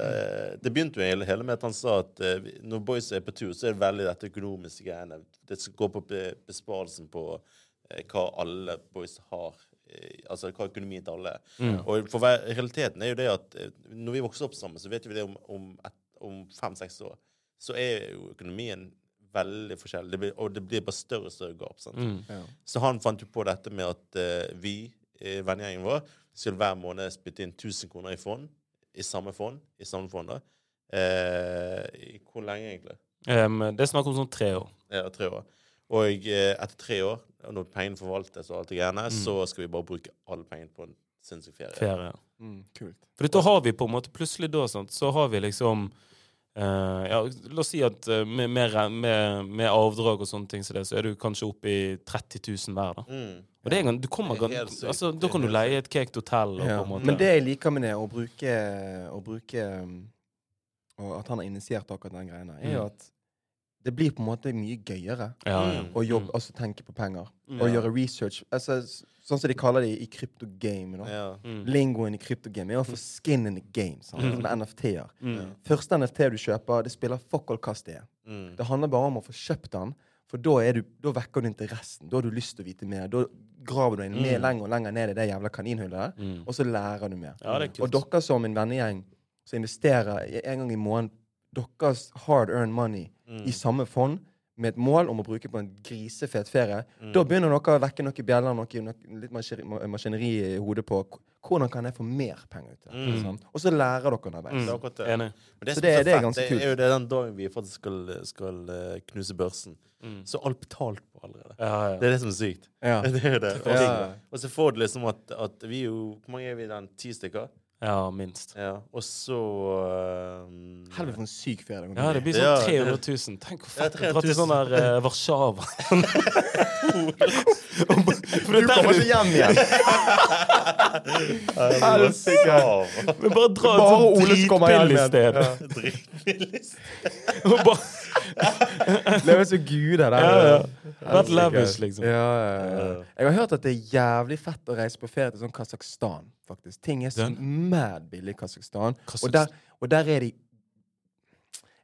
Det begynte jo hele, med at han sa at eh, når boys er på tur, så er det veldig dette økonomiske greiene. Det skal gå på besparelsen på eh, hva alle boys har. eh, altså hva økonomien til alle. Mm. Og for realiteten er jo det at eh, når vi vokser opp sammen, så vet vi det om, om, et- om fem-seks år. Så er jo økonomien veldig forskjellig. Det blir, og det blir bare større og større gap. sant? Mm. Ja. Så han fant jo på dette med at uh, vi, eh, vennegjengen vår, skulle hver måned spytte inn 1000 kroner i fond. I samme fond. I samme fond, da. Uh, i hvor lenge, egentlig? Um, det er snakk om sånn tre år. Ja, tre år. Og eh, etter tre år, når pengene forvaltes, og alt det greiene, Mm. så skal vi bare bruke alle pengene på en sinnssyk ferie. Ferie. Mm, kult. For da har vi på en måte Plutselig da, sant, så har vi liksom eh, ja, La oss si at eh, med, med, med, med avdrag og sånne ting som det, så er du kanskje oppe i 30 000 hver. da. Mm. Og det er, gan- du kommer, er altså, Da kan du leie et caked hotell. Og Ja. på en måte. Men det jeg liker med det, å bruke, å bruke um, Og at han har initiert akkurat den greia, er jo Mm. at det blir på en måte mye gøyere ja, ja. å jobbe, Mm. altså tenke på penger. Mm. Og Ja. gjøre research. Altså, sånn som de kaller det i kryptogame. da. Ja. Mm. Lingoen i kryptogame er å få skin in the game. Sånn, Mm. Med NFT-er. Mm. Første NFT du kjøper, det spiller fuck all hva det er. Mm. Det handler bare om å få kjøpt den, for da, er du, da vekker du interessen. Da har du lyst til å vite mer. Da graver du deg mer Mm. lenger og lenger ned i det jævla kaninhullet, Mm. og så lærer du mer. Ja, er Og dere som en vennegjeng som investerer en gang i måneden deres hard earned money Mm. i samme fond med et mål om å bruke på en grisefet ferie, Mm. da begynner dere å vekke noen bjeller, noe, noe, litt maskineri, i hodet på hvordan kan jeg få mer penger ut av. Mm. sant? Og så lærer dere underveis. Mm. Det er det. Enig. Men det, Så det- er ganske det er ganske det er jo det den dagen vi faktisk skal, skal eh, knuse børsen. Mm. Så alt betalt på allerede. Ja, ja. Det er det som er sykt. Ja. Det er det. Ja. Og så får du liksom at, at vi jo Hvor mange er vi den? Ti stykker? Ja, minst. Ja. Og så um, Helvete, for en syk ferie Ja, det blir sånn det- 300 000. Tenk hvor fett å dra til sånn der uh, Warszawa. For Du kommer er ikke hjem igjen! Helsike! Men bare dra et sånt dritbillig sted. Dritbillig. Bare- Leve som guder der. Ja, ja. Vært lavish, liksom. Ja, ja, ja. Jeg har hørt at det er jævlig fett å reise på ferie til sånn Kasakhstan, faktisk. Ting er så Den? mad billig i Kasakhstan. Og og der er de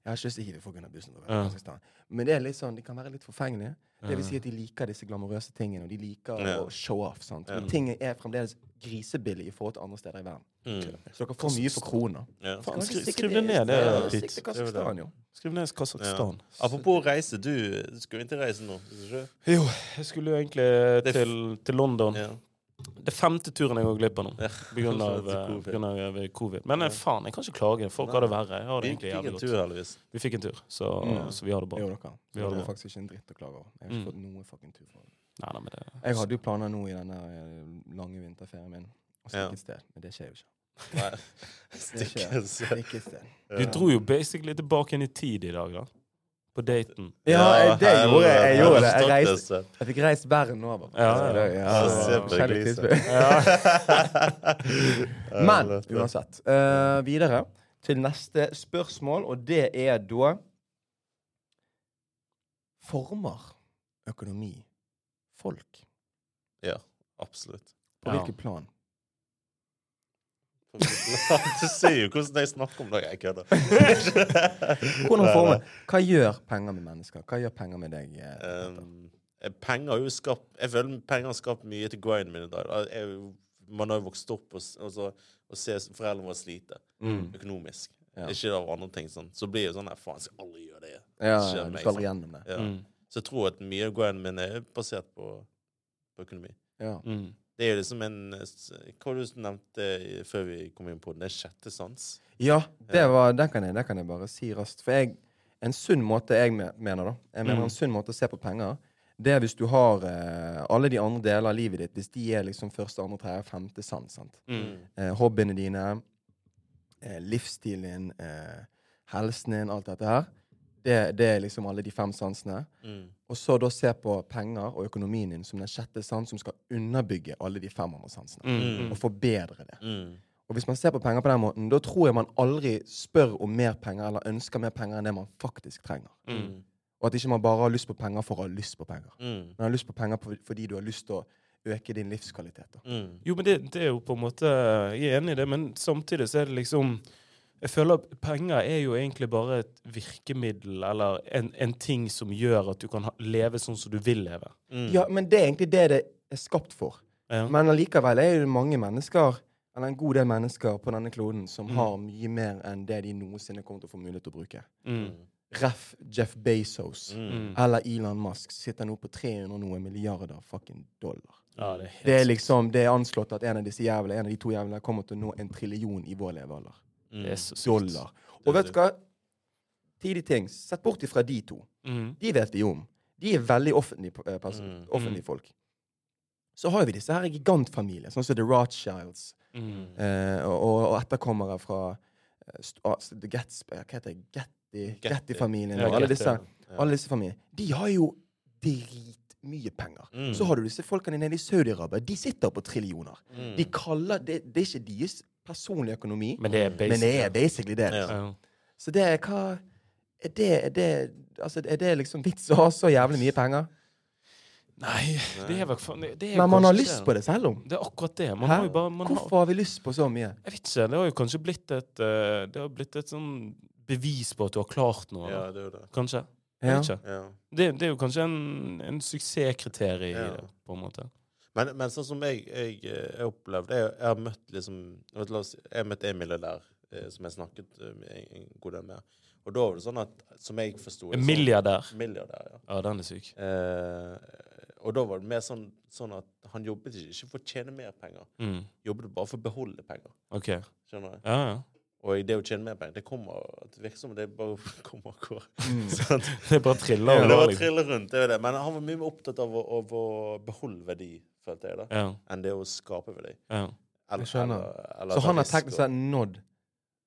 Jeg har ikke lyst til å hive folk under bussen, Ja. Kasakhstan. men det er litt sånn, de kan være litt forfengelige. Det vil si at de liker disse glamorøse tingene, og de liker Ja. å show off. sant? Ja. Men ting er fremdeles grisebillig i forhold til andre steder i verden. Mm. Så dere får mye for kroner. Ja. Faen, Skriv- skriv det ned, det, Er, jo. Skriv ned Kasakhstan. Apropos reise, du du skulle ikke reise nå? ikke? Jo, jeg skulle jo egentlig Det til, til London. Ja. Det er femte turen jeg går glipp av nå. pga. Av, eh, covid. eh, covid. Men eh, Ja. faen, jeg kan ikke klage. Folk har det verre. Jeg har det Vi egentlig fikk jævlig godt. tur, heldigvis. Vi fikk en tur, så, Mm. så vi har det bra. Jo, dere. Vi har Det det er faktisk ikke en dritt å klage over. Jeg har ikke Mm. fått noe fucking tur for det. Nei, nei, men det Jeg hadde jo planer nå i denne lange vinterferien min å stikke Ja. et sted, men det skjer jo ikke. Nei. Stikke et sted. Du dro jo basically tilbake inn i tid i dag, da. På daten. Ja, jeg, det gjorde jeg. Jeg gjorde det. Jeg, reiste, jeg fikk reist verden over. Ja, ja. ja, Men uansett. Uh, videre til neste spørsmål, og det er da Former økonomi folk? Ja, absolutt. På hvilket plan? Du ser jo hvordan jeg snakker om det. Jeg kødder. Hvordan? Hva gjør penger med mennesker? Hva gjør penger med deg? eh, Um, penger har jo skapt Jeg føler penger har skapt mye til grinden min i dag. Jeg Man har jo vokst opp og, s- og, så, og se foreldrene våre slite Mm. økonomisk. Ja. Ikke av andre ting. sånn Så blir det sånn Nei, faen, jeg skal aldri gjøre det. Ja, ja, du sant? aldri gjennom det. Ja. Mm. Så jeg tror at mye av grinden min er basert på, på økonomi. Ja. Mm. Det er jo liksom en Hva var det du nevnte før vi kom inn på den? Det er sjette sans. Ja, det, var, den, kan jeg, den kan jeg bare si raskt. For jeg, en sunn måte jeg mener da Jeg mener Mm. en sunn måte å se på penger Det er hvis du har eh, alle de andre deler av livet ditt Hvis de er liksom første, andre, tredje, femte sans. Sant? Mm. Eh, hobbyene dine, eh, livsstilen din, eh, helsen din, alt dette her. Det, det er liksom alle de fem sansene. Mm. Og så da se på penger og økonomien din som den sjette sans som skal underbygge alle de fem andre sansene. Mm. Og forbedre det. Mm. Og hvis man ser på penger på den måten, da tror jeg man aldri spør om mer penger eller ønsker mer penger enn det man faktisk trenger. Mm. Og at ikke man bare har lyst på penger for å ha lyst på penger. Mm. Man har lyst på penger på, fordi du har lyst til å øke din livskvalitet. Da. Mm. Jo, men det, det er jo på en måte Jeg er enig i det, men samtidig så er det liksom Jeg føler penger er jo egentlig bare et virkemiddel, eller en, en ting som gjør at du kan ha, leve sånn som du vil leve. Mm. Ja, men det er egentlig det det er skapt for. Ja. Men allikevel er det mange mennesker, eller en god del mennesker på denne kloden, som Mm. har mye mer enn det de noensinne kommer til å få mulighet til å bruke. Mm. Ref Jeff Bezos. Mm. Mm. Eller Elon Musk sitter nå på 300 noe milliarder fucking dollar. Ja, det er helt Det er liksom, det er anslått at en av disse jævlene, en av de to jævlene kommer til å nå en trillion i vår levealder. Mm. Dollar. Og vet du hva? Tidig ting. Sett bort ifra de to. Mm. De vet vi om. De er veldig offentlige, eh, pers- Mm. offentlige folk. Så har vi disse her gigantfamiliene, sånn som The Rothschilds, Mm. eh, og, og etterkommere fra The Gatsby, hva heter det? Getty, Getty. Getty-familien Ja, alle disse, Ja. alle disse familiene. De har jo dritmye penger. Mm. Så har du disse folkene nede i Saudi-Arabia. De sitter på trillioner. Mm. De kaller det, det er ikke deres personlige økonomi, Men det er basically, men det er basically det. Ja. ja. Så det er hva Er det, er det, altså, er det liksom vits å ha så jævlig mye penger? Nei, det er vel er Men man har lyst på det selv om. Det er akkurat det. Man Hæ? har jo bare man Hvorfor har vi lyst på så mye? Jeg vet ikke. Det har jo kanskje blitt et eh, Det har blitt et sånn bevis på at du har klart noe. Ja, det er det. Kanskje. Jeg vet ikke. Ja. Det, det er jo kanskje en, en suksesskriterium Ja. i det, på en måte. Men, men sånn som jeg, jeg, jeg har Jeg, jeg har møtt liksom jeg vet, la oss Jeg møtt en milliardær eh, som jeg snakket eh, med en, god del med. Og da var det sånn at Som jeg forsto det En milliardær. Milliardær, ja. Ja, den er syk. Eh, og da var det mer sånn, sånn at han jobbet ikke, ikke for å tjene mer penger. Mm. Jobbet bare for å beholde penger. OK. Skjønner jeg? Ja, ja. Og det å tjene mer penger, det kommer Det virker som det bare kommer og går. Mm. Sant? Det bare triller. ja, det bare liksom. trille rundt, det er det. Men han var mye mer opptatt av å, av å beholde verdi, følte jeg, da, Ja, enn det å skape verdi. ja. Eller, Jeg skjønner. eller- eller Så han har teknisk sett nådd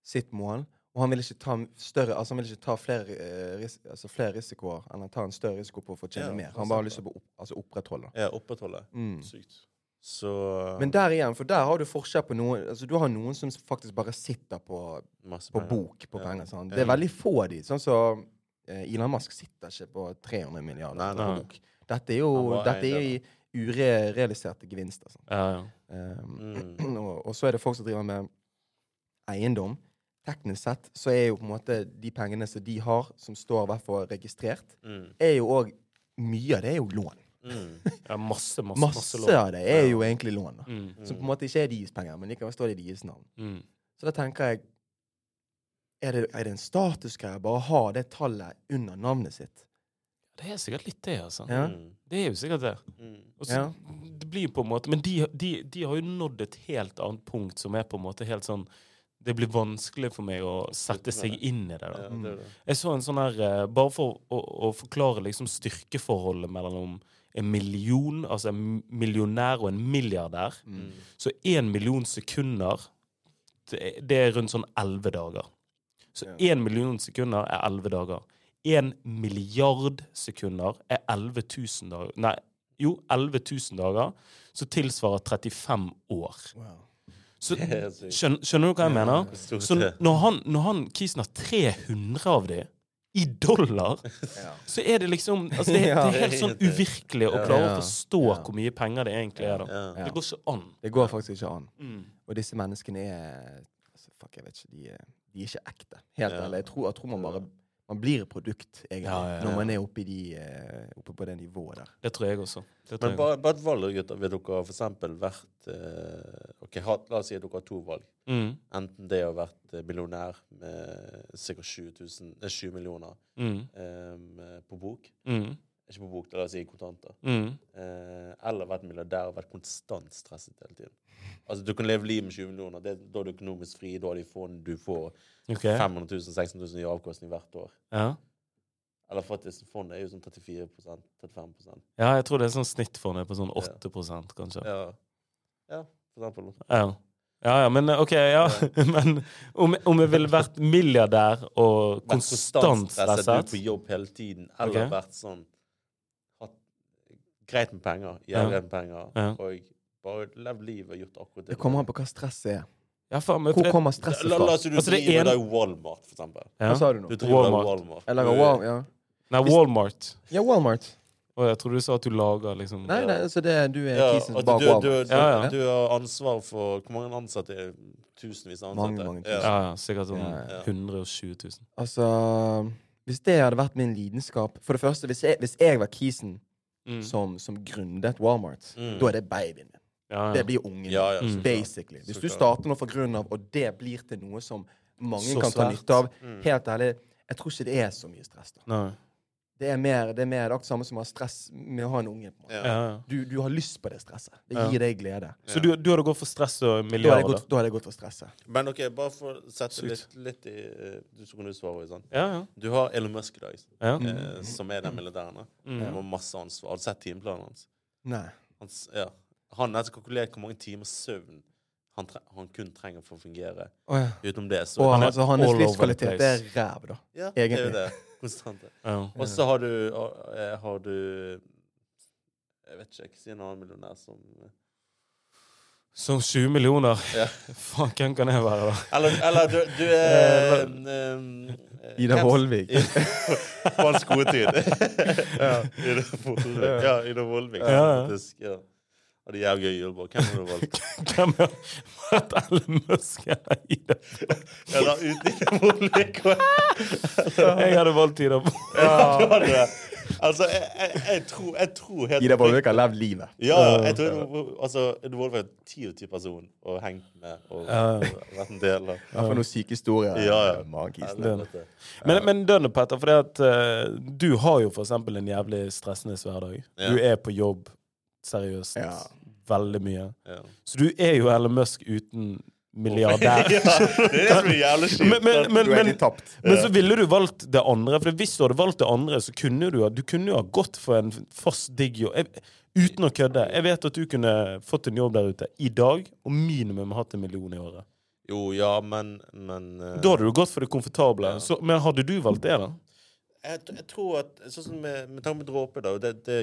sitt mål, og han vil ikke ta større Altså han vil ikke ta flere, eh, ris altså flere risikoer enn å ta en større risiko på å få tjene Ja, mer. er Han bare har lyst til å opp, altså opprettholde. Ja, opprettholde. Mm. Sykt. Så Men der igjen, for der har du forskjell på noen Altså Du har noen som faktisk bare sitter på, på bok på Ja. penger. Ja. Det er veldig få av de. Sånn som eh, Elon Musk sitter ikke på 300 milliarder Nei, på bok. Dette er jo dette er i urealiserte gevinster. Sånn. ja, ja. Um, Mm. og, og så er det folk som driver med eiendom. Teknisk sett så er jo på en måte de pengene som de har, som står i hvert fall registrert, Mm. er jo òg Mye av det er jo lån. Mm. ja masse, masse, Masse masse lån. av det er jo egentlig lån. da. Mm. Som på en måte ikke er deres penger, men likevel står det i deres navn. Mm. Så da tenker jeg Er det, er det en statusgreie bare å ha det tallet under navnet sitt? Det er sikkert litt det, altså. Ja. Mm. Det er jo sikkert det. Mm. Og Ja. Det blir på en måte Men de, de, de har jo nådd et helt annet punkt som er på en måte helt sånn Det blir vanskelig for meg å sette seg inn i det. da. Ja, det det. Jeg så en sånn her eh, Bare for å, å forklare liksom styrkeforholdet mellom en million, altså en millionær og en milliardær. Mm. Så én million sekunder, det er- rundt sånn elleve dager. Så én million sekunder er elleve dager. Én milliard sekunder er 11 000 dager. Nei, jo, 11 000 dager, som tilsvarer 35 år. Wow. Så, er skjønner, skjønner du hva jeg mener? Så når han, når han kisen har 300 av de i dollar, Ja. så er det liksom altså det, Ja. det er helt sånn uvirkelig å Ja. klare Ja. å forstå Ja. hvor mye penger det egentlig er. da. Ja. Ja. Det går ikke an. Det går faktisk ikke an. Mm. Og disse menneskene er altså, Fuck, jeg vet ikke. De er, de er ikke ekte. Helt Ja. ærlig. Jeg tror, jeg tror man bare Man blir et produkt, egentlig, Ja, ja, ja. når man er oppe, i de, eh, oppe på det nivået der. Det tror jeg også. Det tror Men bare, et valg, gutter. Vil dere for eksempel vært eh, ok, ha, La oss si at dere har to valg. Mm. Enten det å ha vært eh, millionær med sikkert 7, 000, eh, 7 millioner Mm. um, på bok. Mm. Ikke på bok, la oss si i kontanter. Mm. Eh, eller vært milliardær og vært konstant stresset hele tiden. Altså Du kan leve livet med 20 millioner. Det, da er du økonomisk fri. Da er de fond du får okay. 500 000, 600 000 i avkastning hvert år. Ja. Eller faktisk, fondet er jo sånn 34% 35% ja, jeg tror det er sånn snittfondet på sånn 8% kanskje. Ja. ja, for eksempel. Ja. Ja, ja, men OK, ja. Men om, om jeg ville vært milliardær og konstant stresset Vært konstant Du stresset på jobb hele tiden. Eller okay. vært sånn greit med penger. Jævlig med penger. Ja. Og bare levd livet og gjort akkurat det. Det kommer an på hva stresset er. ja, faen, men, Hvor kommer stresset La, la fra? oss si du Altså, driver en- deg Walmart, for eksempel. ja. Hva sa du nå? Du Walmart. Walmart. Eller Du- wow, ja. Nei, Walmart. ja, Walmart. Oh, jeg trodde du sa at du lager liksom Nei, nei, altså det, du er kisen ja, bak du, Walmart. du, du, Ja, ja. du har ansvar for Hvor mange ansatte? er? Tusenvis av ansatte? Mange, mange Ja. tusen. Ja, ja, sikkert sånn Ja, ja. 120 000. Altså Hvis det hadde vært min lidenskap For det første, hvis jeg, hvis jeg var kisen Mm. som, som grunnet Walmart, Mm. da er det babyen min. Ja, Det blir ungen. Ja, ja, klart. Basically. Hvis du starter noe fra grunnen av, og det blir til noe som mange Så kan ta nytte av Mm. Helt ærlig, jeg tror ikke det er så mye stress. da Nei. Det er mer det er mer det er akkurat samme som å ha stress med å ha en unge. på en måte. Ja. Ja, ja. Du, du har lyst på det stresset. Det Ja. gir deg glede. Så du, du hadde gått for stress og Da hadde jeg gått, da hadde jeg gått for stresset. Men OK, bare for å sette Sykt. litt, litt i eh, Du så kan du svare sånn. Ja, ja. Du har Elon Musk i dag, ja. eh, som er den milliardæren. Mm. Han har masse ansvar. Har du sett timeplanen hans? Nei. Hans, ja. Han har kalkulert hvor mange timer søvn han, tre han kun trenger for å fungere. Oh, ja. Utenom det, så oh, Han er altså, hans livskvalitet er ræv, da. Ja, det er jo det. Konstant. ja. Og så har du eh, Har du Jeg vet ikke, si en annen millionær som Som 20 millioner? Ja. Faen, hvem kan jeg være, da? Eller, eller du, du er um, Ida Vollvik. På hans gode tid. ja. Ida Vollvik. Ja, Ida Vollvik. Ja, ja. faktisk. Ja. Og det er jævlig gøy bare Hvem har du valgt? Hvem har vært Ellen Musk i det? Eller Ida Vollvik? Jeg hadde valgt Ida. Ja, du hadde det. Altså, jeg, jeg, jeg, tror, jeg tror helt Ida Vollvik har levd livet. Ja, jeg tror altså, Ida Vollvik er en tiårig person og hengt med og, vært en del av. Ja, for noen syke historier. Ja, ja. Magisk. Men, men dønn, Petter, for det at uh, du har jo for eksempel en jævlig stressende hverdag. Ja. Du er på jobb seriøst Ja. Veldig mye. Ja. Så du er jo Elon Musk uten milliardær. ja, det er er jævlig kjipt. Men, men, men, men, men så ville du valgt det andre. For hvis du hadde valgt det andre, så kunne du, du kunne jo ha gått for en fast digg jobb. Uten å kødde. Jeg vet at du kunne fått en jobb der ute i dag, og minimum hatt en million i året. Jo, ja, men, men uh... Da hadde du gått for det komfortable. Ja. Så, men hadde du valgt det, da? Jeg, jeg tror at Sånn som med, med tanke på dråper, da, og det, det,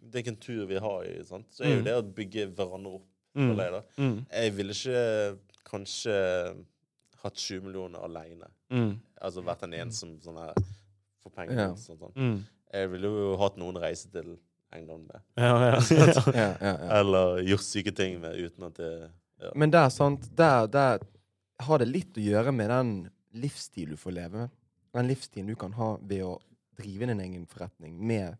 det er ikke en tur vi har i, sant? så er jo Mm. det å bygge hverandre opp. Mm. da. Mm. jeg ville ikke kanskje hatt 20 millioner aleine. Mm. Altså vært den ene som sånn her får penger. Ja. Sånn, sånn. Mm. Jeg ville jo hatt noen reise til England med. Ja, ja, ja. Ja, ja, ja. Eller gjort syke ting med uten at det ja. Men der, sant, der, der har det litt å gjøre med den livsstil du får leve med. Den livsstilen du kan ha ved å drive din egen forretning med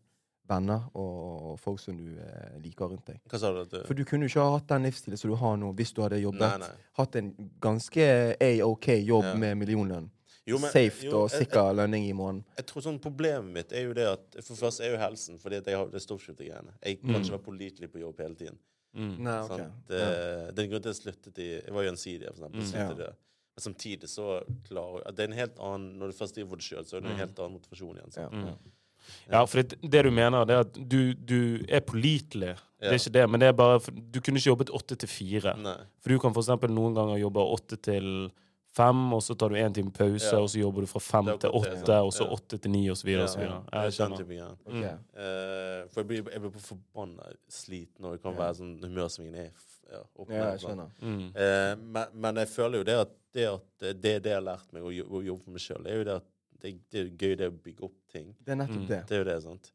venner og folk som du eh, liker rundt deg. Hva sa du? At du For du kunne jo ikke ha hatt den livsstilen som du har nå, hvis du hadde jobbet. Nei, nei. Hatt en ganske A-OK jobb Ja. med millionlønn. Jo, men- Safe jo, og jeg- sikker lønning i måneden. Jeg tror sånn Problemet mitt er jo det at For først er jo helsen, fordi at jeg har det stoppskiftegreiene. Jeg kan Mm. ikke være pålitelig på jobb hele tiden. Mm. Nei, ok. Sånn, Det, det er en grunn til at jeg sluttet i Jeg var jo gjensidig, for eksempel. Mm. sluttet Ja. det. Men samtidig så klarer Det er en helt annen Når du først driver deg sjøl, så er det en Mm. helt annen motivasjon igjen. Ja. Mm. Ja, for det, det du mener, det er at du, du er pålitelig. Det er ikke det, men det er bare for, Du kunne ikke jobbet åtte til fire. For du kan eksempel noen ganger jobbe åtte til fem, og så tar du én time pause, Ja. og så jobber du fra fem til åtte, og så åtte til ni, så og så videre. Ja, Jeg den skjønner. type greier. Ok. Mm. Eh, for jeg blir, jeg blir forbanna sliten, og det kan være sånn humørsvingene er f- ja, Ja, jeg skjønner. Mm. Eh, men, men jeg føler jo det at det, at det, det jeg har lært meg å, å jobbe for meg sjøl, er jo det at det, det er gøy det å bygge opp ting. Det er nettopp Mm. det. Det er jo det, sant.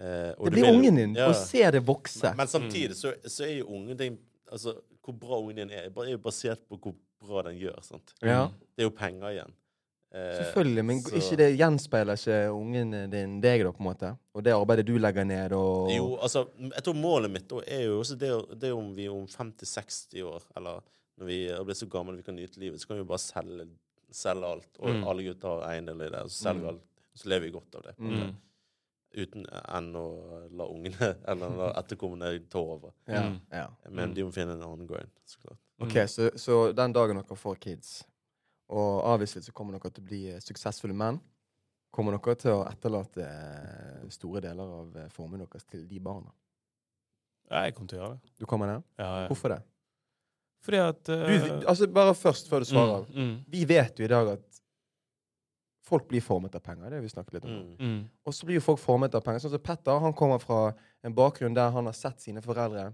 Eh, og Det blir vil ungen din, Ja. og se det vokse. Men, men samtidig så, så er jo ungen din Altså, hvor bra ungen din er, er jo basert på hvor bra den gjør, sant. Ja, Det er jo penger igjen. Eh, selvfølgelig. Men så- ikke det gjenspeiler ikke ungen din deg, da, på en måte? Og det arbeidet du legger ned, og Jo, altså, jeg tror målet mitt da er jo også det, det om vi om 50-60 år, eller når vi blir så gamle vi kan nyte livet, så kan vi bare selge, selge alt. Og Mm. alle gutter har eiendel i det, og så selger vi Mm. alt. Så lever vi godt av det. Mm. Uten enn å la ungene eller la etterkommerne ta over. Ja, Mm. ja. Men Mm. de må finne en annen grind. Så klart. Ok, så, så den dagen dere får kids, og avviselig så kommer dere til å bli eh, suksessfulle menn, kommer dere til å etterlate eh, store deler av eh, formuen deres til de barna? Ja, jeg kommer til å gjøre det. Du kommer det? Ja, ja. Hvorfor det? Fordi at Du, eh, altså Bare først, før du svarer. mm, mm, Vi vet jo i dag at folk blir formet av penger. Det har vi snakket litt om. Mm. mm, Og så blir jo folk formet av penger. Sånn som Petter han kommer fra en bakgrunn der han har sett sine foreldre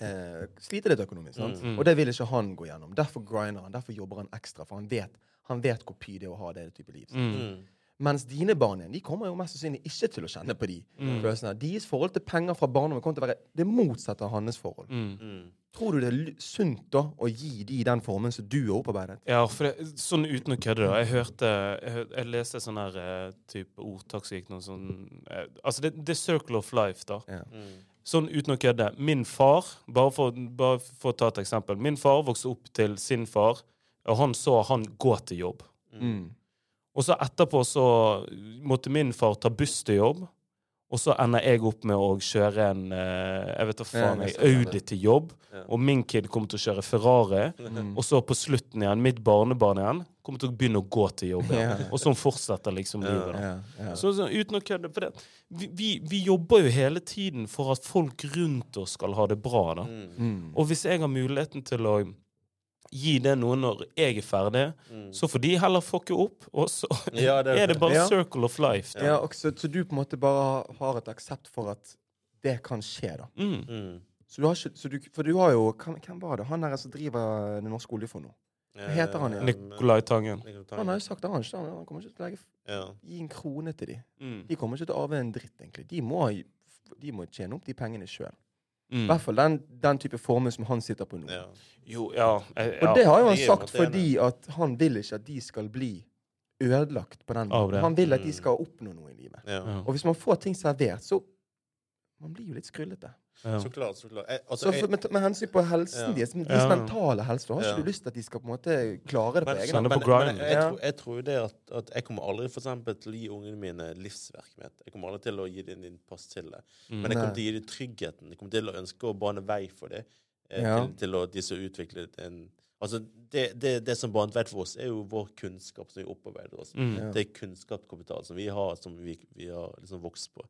eh, sliter litt økonomisk. sant? Mm. Og det vil ikke han gå gjennom. Derfor grinder han, derfor jobber han ekstra. For han vet, han vet hvor py det er å ha det type liv. mm, Mm. Mens dine barn igjen, de kommer jo mest sannsynlig ikke til å kjenne på de Mm. følelsene. Deres forhold til penger fra barndommen kommer til å være det motsatte av hans forhold. mm. Mm. Tror du det er sunt da å gi de den formen som du har opparbeidet? Ja, for det, sånn uten å kødde, da. Jeg hørte Jeg, jeg leste sånn her eh, type ordtak som gikk noe sånn eh, Altså, det, det er circle of life, da. Ja. Mm. Sånn uten å kødde. Min far, bare for, bare for å ta et eksempel Min far vokste opp til sin far, og han så han gå til jobb. Mm. Og så etterpå så måtte min far ta buss til jobb. Og så ender jeg opp med å kjøre en eh, jeg vet da faen, jeg, Audi til jobb. Og min kid kommer til å kjøre Ferrari. Mm. Og så på slutten igjen, mitt barnebarn igjen, kommer til å begynne å gå til jobb. igjen. Og sånn fortsetter liksom livet. da. Så, så uten å kødde. For det, vi, vi, vi jobber jo hele tiden for at folk rundt oss skal ha det bra. da. Mm. Mm. Og hvis jeg har muligheten til å gi det noe når jeg er ferdig, Mm. så får de heller fucke opp, og så Ja, det er det bare Ja. circle of life. Ja, og så, så du på en måte bare har et aksept for at det kan skje, da. Mm. Mm. Så du har ikke, så du, for du har jo kan, hvem var det? Han der som driver Det norske oljefondet nå. Hva heter han igjen? Nicolai Tangen. Han har jo sagt det, han, ikke han kommer ikke til å legge, Ja. gi en krone til de. Mm. De kommer ikke til å arve en dritt, egentlig. De må, de må tjene opp de pengene sjøl. I Mm. hvert fall den, den type formue som han sitter på nå. Ja. Jo, ja, jeg, ja. Og det har jo han sagt fordi at han vil ikke at de skal bli ødelagt på den måten. Han vil at de Mm. skal oppnå noe i livet. Ja. Ja. Og hvis man får ting servert, så Man blir jo litt skrullete. Ja. Så klart, så klart. Jeg, altså, Så for, med, med hensyn på helsen Ja. deres, deres Ja. mentale helse, har ikke Ja. du lyst til at de skal på en måte klare det på egen hånd? på men, men jeg, jeg, jeg tror jo det at, at jeg kommer aldri for eksempel, til å gi ungene mine livsvirksomhet. Jeg kommer aldri til å gi dem pass til det. Mm. Men jeg kommer Nei. til å gi dem tryggheten. Jeg kommer til å ønske å bane vei for det. Eh, Ja. til, til å de som utvikler en Altså, det, det, det som banet vei for oss, er jo vår kunnskap som vi opparbeider oss. Mm. Ja. Det er kunnskapskapital som vi har, som vi, vi har liksom vokst på.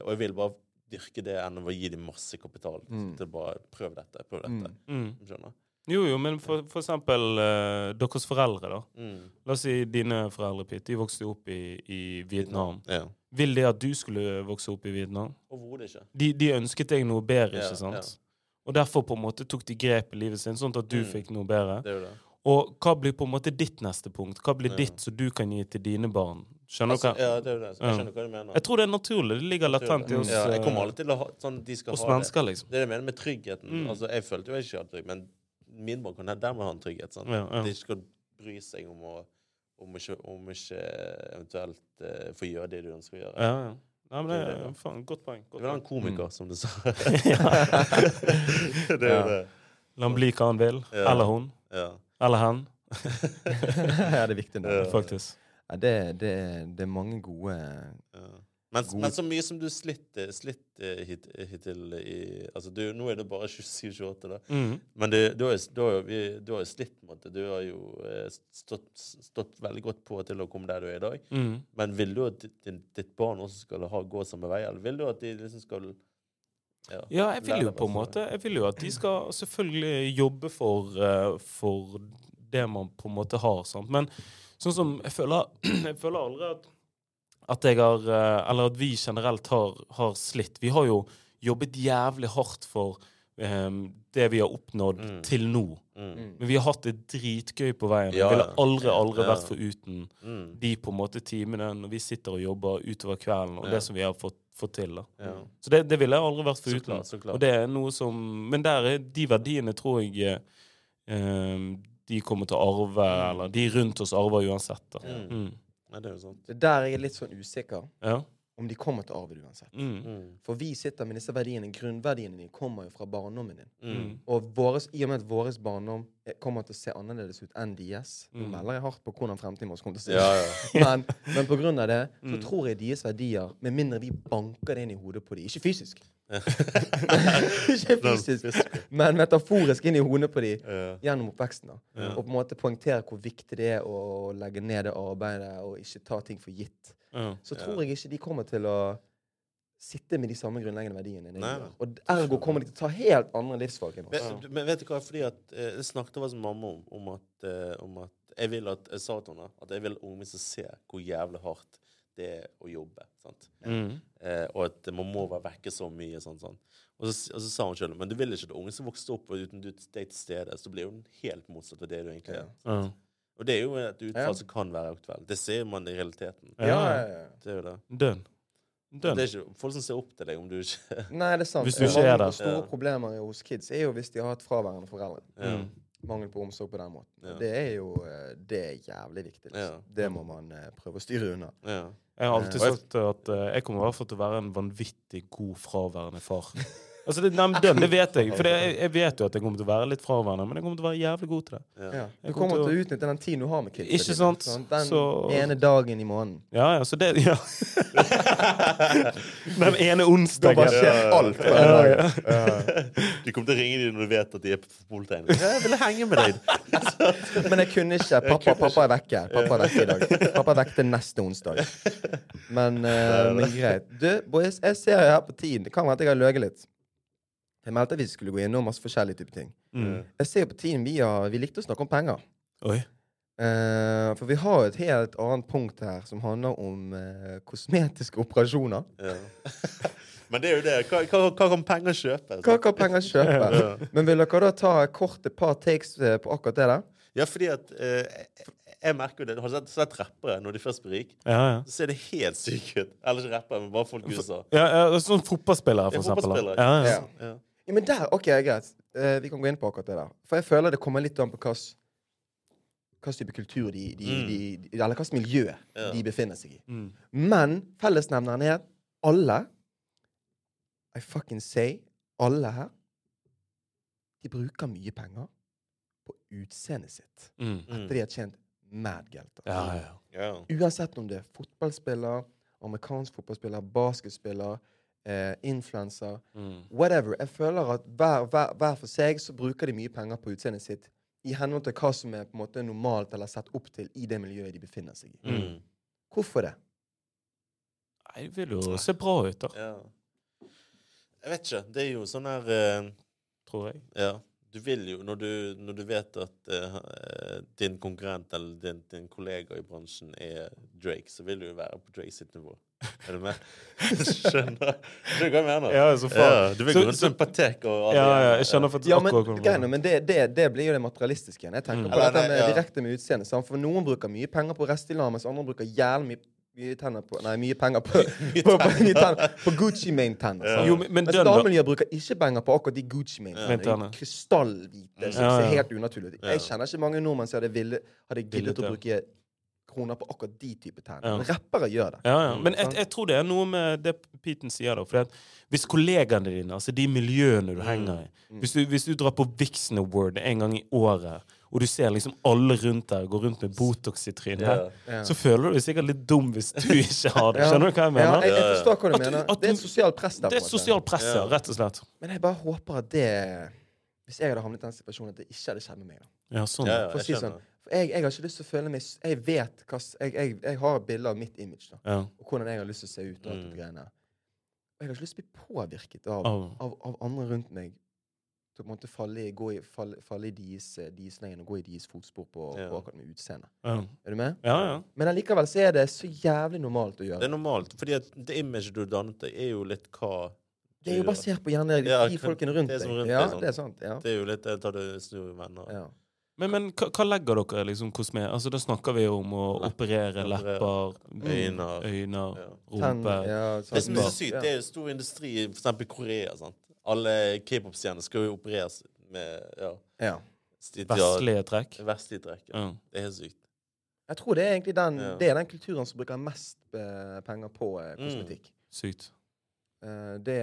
Og jeg vil bare dyrke det enn å gi dem masse kapital. Mm. Til bare prøv dette, prøv dette. Mm. Skjønner? Jo, jo, men for, for eksempel uh, deres foreldre, da. Mm. La oss si dine foreldre, Pitt. De vokste jo opp i, i Vietnam. Ja. Vil de at du skulle vokse opp i Vietnam? Overhodet ikke. De, de ønsket deg noe bedre, Ja, ikke sant? ja. Og derfor på en måte tok de grep i livet sin, sånn at du Mm. fikk noe bedre. Det det. Og hva blir på en måte ditt neste punkt? Hva blir Ja. ditt som du kan gi til dine barn? Skjønner Altså, du hva? ja, det er det. Jeg skjønner hva du mener. Jeg tror det er naturlig. Det ligger latent i oss, ja, jeg kommer alltid til å ha sånn de skal ha det. liksom. Det er det jeg mener med tryggheten. Mm. Altså, jeg følte jo jeg ikke hadde trygg, men min barn kan dermed ha en trygghet. Sant? Ja, ja. De ikke skal bry seg om å om ikke, om ikke eventuelt uh, få gjøre det du ønsker å gjøre. Ja, ja. Nei, men det Det er faen, godt poeng. Du Godt vil ha en komiker, komiker, som du sa. Det er jo Ja. det. La han bli hva han vil. Ja. Eller hun. Ja. Eller han. ja, det er viktig. nå. Ja. faktisk. Ja, det, det, det er mange gode Ja. Men, God- men så mye som du slitt, eh, slitt eh, hit, hittil i Altså, du, nå er det bare 27-28, da. Mm. Men du, du, har, du, har, du har jo slitt det. Du har jo eh, stått, stått veldig godt på til å komme der du er i dag. Mm. Men vil du at ditt, ditt barn også skal ha, gå samme vei, eller vil du at de liksom skal ja, Ja, jeg vil jo på en måte Jeg vil jo at de skal selvfølgelig jobbe for, eh, for det man på en måte har. Sant? Men sånn som jeg føler Jeg føler aldri at, at jeg har eh, Eller at vi generelt har, har slitt. Vi har jo jobbet jævlig hardt for um, det vi har oppnådd Mm. til nå. Mm. Men vi har hatt det dritgøy på veien. Ja, Vi ville aldri, aldri Ja. vært foruten Mm. de på en måte timene når vi sitter og jobber utover kvelden, og Ja. det som vi har fått, fått til. da. Ja. Så det, det ville jeg aldri vært foruten. Så klart, så klart. Og det er noe som Men der er de verdiene tror jeg eh, de kommer til å arve, eller de rundt oss arver uansett. da. Mm. Mm. Nei, det er jo sant. Det er der jeg er litt sånn usikker Ja. om de kommer til å arve det uansett. Mm. Mm. For vi sitter med disse verdiene, grunnverdiene dine kommer jo fra barndommen din. Mm. Og våres, i og med at vår barndom eh, kommer til å se annerledes ut enn deres Nå Mm. melder jeg hardt på hvordan fremtiden vår kommer til å se Ja, ut. ja. Men, men på grunn av det så Mm. tror jeg deres verdier, med mindre vi banker det inn i hodet på dem Ikke fysisk, ikke fysisk, men metaforisk inn i hodet på dem Ja. gjennom oppveksten. da. Ja. Og på en måte poengtere hvor viktig det er å legge ned det arbeidet og ikke ta ting for gitt. Ja. Så Ja. tror jeg ikke de kommer til å sitte med de samme grunnleggende verdiene. Nei. Og ergo kommer de til å ta helt andre livsvalg enn oss. Men, men vet du hva, fordi at eh, Jeg snakket med mamma om, om, at, eh, om at jeg vil at jeg sa til henne at jeg vil at ungene skal se hvor jævlig hardt det er å jobbe. sant? Mm. Eh, og at man må være vekke så mye. sånn, sånn. Og, så, og så sa hun selv men du vil ikke at ungen som vokste opp og uten du er til stede, så blir hun helt motsatt av det du egentlig er. Ja. Og det er jo et utfall Ja. som kan være aktuelt. Det ser man i realiteten. Ja. Ja, ja, ja. Det er jo det. Dønn. Dønn. Det er ikke folk som ser opp til deg om du ikke Nei, det er sant. Hvis du ikke er der. Store problemer hos kids er jo hvis de har hatt fraværende foreldre. ja. Mm. Mangel på omsorg på den måten. Ja. Det er jo eh, det er jævlig viktig. Liksom. Ja. Det må man eh, prøve å styre unna. ja. Jeg har alltid Eh, sagt at eh, jeg kommer i hvert fall til å være en vanvittig god fraværende far. Altså, det, nei, den, det vet jeg. For det, jeg, vet jo at jeg kommer til å være litt fraværende, men jeg kommer til å være jævlig god til det. ja. Du kommer kommer til å utnytte den tiden du har med kids. Ikke sant? sånn, Den Så- ene dagen i måneden. Ja, ja, så det Ja. Den ene Da onsdagen. bare skjer alt. på Ja, ja. Du kommer til å ringe dem når du vet at de er på fotballtrening. Jeg ville henge med deg. Men jeg kunne ikke. Pappa, pappa er vekke. Pappa er vekke i dag. Pappa er vekke til neste onsdag. Men, uh, men greit. Du, boys, jeg ser jo her på tiden. Det kan være at jeg har løyet litt. Jeg meldte at vi skulle gå innom masse forskjellige typer ting. Mm. Jeg ser jo på tiden vi, har, vi likte å snakke om penger. Oi. Eh, for vi har jo et helt annet punkt her som handler om eh, kosmetiske operasjoner. Ja. Men det er jo det. Hva, hva, hva kan penger kjøpe? Hva kan penger kjøpe? Men vil dere da ta kort et par takes eh, på akkurat det der? Ja, fordi at eh, jeg, jeg merker jo det. Har du sett, sett rappere når de først blir rike? Ja, ja. Så ser det helt syke ut. Eller ikke rappere, men bare folk i USA. Ja, ja, sånn fotballspillere, for Ja, eksempel. da. fotballspillere. Ja, ja. Ja. Men der, ok, greit. Eh, vi kan gå inn på akkurat det der. For jeg føler det kommer litt an på hva type kultur de, de, Mm. de, de Eller hva slags miljø Ja. de befinner seg i. Mm. Men fellesnevneren er at alle I fucking say alle her De bruker mye penger på utseendet sitt. Mm. Etter de har tjent mad gelt. altså. Ja, ja. Ja. Uansett om det er fotballspiller, amerikansk fotballspiller, basketspiller, eh, influenser Mm. Whatever. Jeg føler at hver, hver, hver for seg så bruker de mye penger på utseendet sitt i henhold til hva som er på en måte normalt eller sett opp til i det miljøet de befinner seg i. Mm. Hvorfor det? Nei, det vil jo se bra ut, da. ja. Jeg vet ikke. Det er jo sånn her eh, Tror jeg. Ja. Du vil jo, når du, når du vet at eh, din konkurrent eller din, din kollega i bransjen er Drake, så vil du jo være på Drake sitt nivå. Er du med? Skjønner du hva jeg mener? Ja, så faen. Ja, du vil gå rundt som Patek og Ja, ja, jeg skjønner faktisk Ja, men, akkurat greiene, men det, det, det blir jo det materialistiske igjen. Jeg tenker Mm. på dette med ja. direkte med utseende. For noen bruker mye penger på Restylane, mens andre bruker jævlig mye, mye tenner på Nei, mye penger på, på, på, mye tenner, på Gucci Mane-tenner. Ja. Jo, men, men Mens damemiljøet bruker ikke penger på akkurat de Gucci Mane. Ja. Krystallhvite, som Ja, ja. ser helt unaturlig ut. Jeg kjenner ikke mange nordmenn som hadde, ville, hadde giddet å ja. bruke kroner på akkurat de type tenner. Ja. Rappere gjør det. Ja, ja. Men jeg, jeg tror det er noe med det Peten sier, da. For at hvis kollegaene dine, altså de miljøene du henger i Mm. hvis, du, hvis du drar på Vixen Award en gang i året og du ser liksom alle rundt der gå rundt med Botox i trynet, Ja. Ja. så føler du deg sikkert litt dum hvis du ikke har det. Skjønner du hva jeg Ja, jeg, jeg forstår hva du At mener. at Det er et sosialt press der. Det er sosialt press, ja, Ja. rett og slett. Men jeg bare håper at det Hvis jeg hadde havnet i den situasjonen, at det ikke hadde skjedd med meg. da Ja, sånn. Ja, ja, For å si sånn. Jeg, jeg har ikke lyst til å føle meg Jeg vet hva jeg, jeg, jeg har bilder av mitt image, da. Ja. Og hvordan jeg har lyst til å se ut. Og alt Mm. det greiene. Og jeg har ikke lyst til å bli påvirket av, oh. av, av andre rundt meg. Til å på en måte falle i, gå i, falle, falle i deres, eh, deres og gå i deres fotspor på, Ja. på akkurat med utseende. Ja. Er du med? ja, ja. Men allikevel så er det så jævlig normalt å gjøre. Det er normalt, fordi at det imaget du dannet deg, er jo litt hva Det er jo basert på gjerne Ja, de folkene rundt det deg. rundt Ja, sant. det er sant. Ja. Det er jo litt det tar du snur venner. Ja. Men, men hva, hva legger dere liksom kosme... Altså, da snakker vi om å Lepp- operere lepper, Øyne. øyne, Ja. Rumpe ja, Det som er så sykt, det er jo stor industri i Korea. sant? Alle k-pop-stjerner skal jo opereres med ja, Ja. Vestlige trekk. vestlige trekk. Ja. Ja. Det er helt sykt. Jeg tror det er egentlig den, Ja. det er den kulturen som bruker mest eh, penger på kosmetikk. Mm. kosmetikk. Sykt. Eh, det,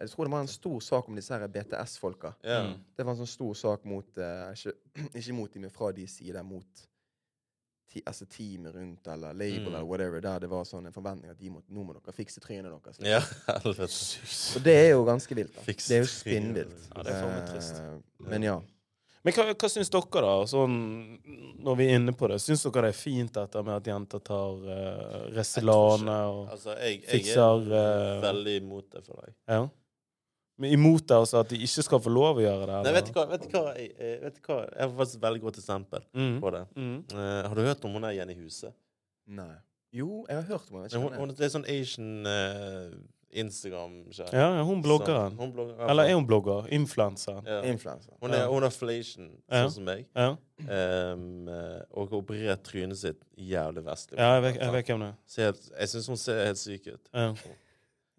jeg tror det var en stor sak om disse BTS-folka. Yeah. Mm. Det var en sånn stor sak mot eh, ikke, ikke mot dem, men fra de side mot ti, altså teamet rundt, eller label, Mm. eller whatever, der det var sånn en forventning at de måtte, nå må dere fikse trynet deres. liksom. ja. Og det er jo ganske vilt. da. Fikse Det er jo spinnvilt. Ja, det faen meg trist. Eh, men ja. Men hva, hva syns dere, da? Sånn, når vi er inne på det, syns dere det er fint dette med at jenter tar uh, Restylane og Altså, jeg, jeg fikser er uh, veldig imot det for deg. Ja. Men imot det altså at de ikke skal få lov å gjøre det? Nei, vet du hva? Vet du hva? Jeg, jeg- vet du hva? jeg har faktisk et veldig godt eksempel Mm. på det. Mm. Uh, har du hørt om hun er Jenny Huse? Nei. Jo, jeg har hørt om henne. Hun, hun, det er sånn Asian eh, Instagram Ja, ja, hun bloggeren. Hun blogger, Eller er hun blogger? Influenser? ja. Influencer. Hun er, hun er flation, Ja. sånn som meg. Ja. Um, og har operert trynet sitt jævlig vestlig. ja, jeg vet, jeg vet hvem det er. Ser helt- Jeg syns hun ser helt syk ut. Ja,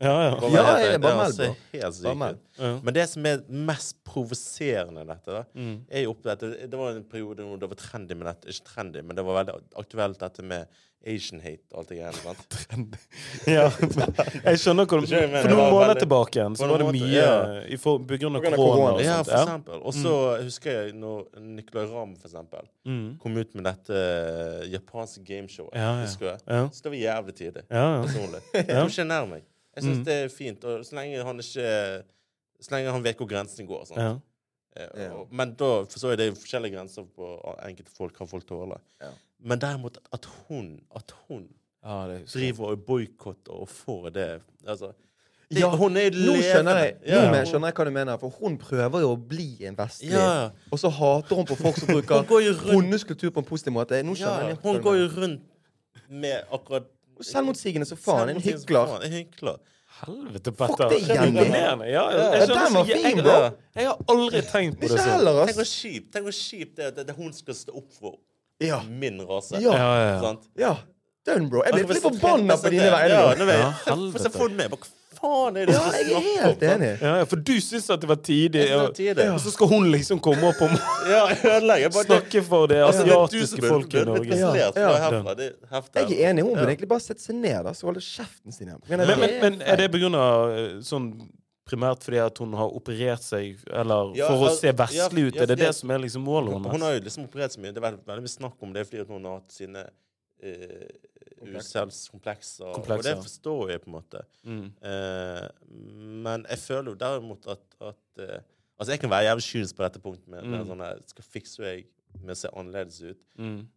ja. ja. Bare Ja, jeg bare ja, meld på. helt Bare syk meld. ut. ja. Men det som er mest provoserende dette, da, Mm. er jo opp dette, det var en periode hvor det var trendy med dette. Ikke trendy, men det var veldig aktuelt dette med Asian hate og alt det greiene. sant? ja. men Jeg skjønner hva du For noen måneder veldig- tilbake igjen så var det mye ja. i for, på grunn av korona. korona, og Ja, for eksempel. Og så husker jeg når Nicolay Ramm for eksempel Mm. kom ut med dette eh, japanske gameshowet. Ja, ja. Husker jeg? Ja. Så det var jævlig tidlig. Ja, ja. Personlig. Jeg tror ikke jeg nær meg. Jeg syns Mm. det er fint. Og så lenge han ikke Så lenge han vet hvor grensen går. Sant? ja. Eh, Ja. Men da forstår jeg det er forskjellige grenser på enkelte folk hva folk tåler. Ja. Men derimot at hun At hun ja er driver og boikotter og får det Altså det, Ja, Hun er Nå skjønner jeg Ja. nå skjønner jeg hva du mener, for hun prøver jo å bli en vestlig. Ja. Og så hater hun på folk som bruker hennes kultur på en positiv måte. Nå skjønner jeg Hun går jo rundt med akkurat Selvmotsigende som faen. En hykler. En hykler. Helvete, Fuck Petter. det igjen, det. Ja, jeg, den var fin, bro. jeg, har aldri tenkt på det sånn. Tenk hvor kjipt det er at det hun skal stå opp for Ja. min rase. Ja. Ja, ja, ja. Sant? ja. Dønn, bro. Jeg blir Altså, litt hvis- forbanna på dine vegne. Ja, nå. vet jeg. For helvete. så får du med Hva faen er det Ja, jeg er helt enig. Ja, ja, for du syns at det var tidlig, Jeg og, så skal hun liksom komme opp og Ja, jeg. Bare snakke for det Altså, asiatiske folket i Norge. Jeg er enig. Hun burde egentlig bare sette seg ned da, så holde kjeften sin igjen. Men, Men, men, er det feil. på grunn av eh, sånn primært fordi at hun har operert seg, eller Ja, for å se vestlig ut? ja, Er det det som er liksom målet hennes? hun har jo liksom operert så mye. Det er veldig, veldig mye snakk om det fordi hun har hatt sine uh, uselvskomplekser. Og det forstår jeg på en måte. Mm. Uh, men jeg føler jo derimot at, at uh, Altså, jeg kan være jævlig kynisk på dette punktet. Med, med Mm. sånn her, Skal fikse jeg med å se annerledes ut, Mm.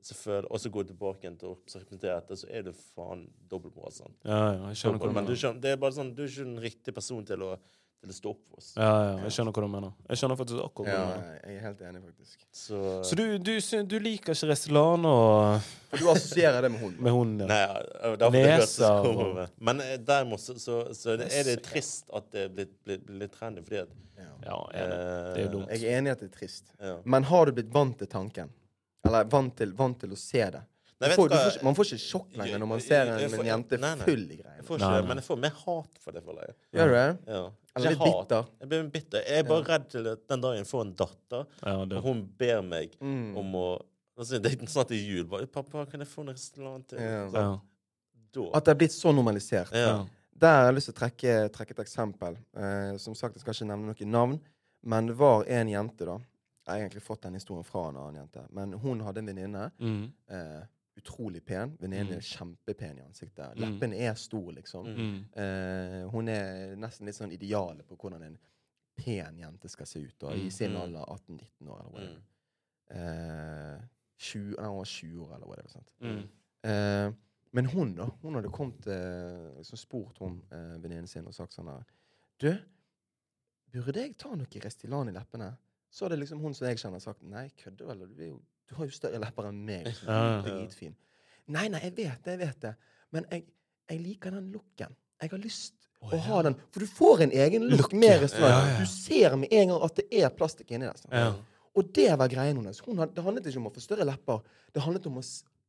og så gå tilbake igjen til å representere dette, så er du faen dobbeltmoral. sant? Ja, ja, jeg skjønner Men du skjønner, det er bare sånn, du er ikke den riktige personen til å, til å stå opp for oss. Ja, ja, jeg skjønner hva du mener. Jeg skjønner faktisk akkurat hva Ja, du mener. jeg er helt enig, faktisk. Så, Så du, du, du liker ikke Restylane og For du assosierer det med hun. med hunden ja. Nei, det og- Men eh, derimot så, så, så det, er det trist at det er blitt, blitt, blitt litt trendy, fordi at Ja. Ja, er eh, Det er dumt. Jeg er enig i at det er trist. Ja. Men har du blitt vant til tanken? Eller vant til, vant til å se det? Nei, får, får, man får ikke sjokk lenger når man ser en, får- en jente nei, nei. full i greiene. men jeg får mer hat for det, føler jeg. Gjør du det? Ja. Eller litt bitter? Jeg blir bitter. Jeg er bare redd til at den dagen jeg får en datter, Ja, og hun ber meg Mm. om å altså, Det er snart i jul. Bare, 'Pappa, kan jeg få en restaurant til?' Ja. Så, Ja. Da. At det er blitt så normalisert. Der har jeg lyst til å trekke, trekke et eksempel. Eh, som sagt, jeg skal ikke nevne noe navn, men det var en jente da, Jeg har egentlig fått den historien fra en annen jente. Men hun hadde en venninne. Mm. Eh, utrolig pen. Venninnen Mm. er kjempepen i ansiktet. Mm. Leppene er stor, liksom. Mm. Eh, hun er nesten litt sånn idealet på hvordan en pen jente skal se ut da, i Mm. sin Mm. alder. 18-19 år, eller whatever. Mm. Eh, 20, nei, hun var 20 år, eller whatever. Sant? Eh, men hun, da. Hun hadde kommet liksom spurt hun eh, venninnen sin og sagt sånn her Du, burde jeg ta noe Restylane i leppene? Så hadde liksom hun som jeg kjenner, sagt Nei, kødder vel? Du, er jo, du har jo større lepper enn meg. Du dritfin. Nei, nei, jeg vet det, jeg vet det. Men jeg, jeg liker den looken. Jeg har lyst Å, å ha den. For du får en egen look, med restauranten. Ja, ja. Du ser med en gang at det er plastikk inni der. Ja. Og det var greien hennes. Det handlet ikke om å få større lepper. Det handlet om å,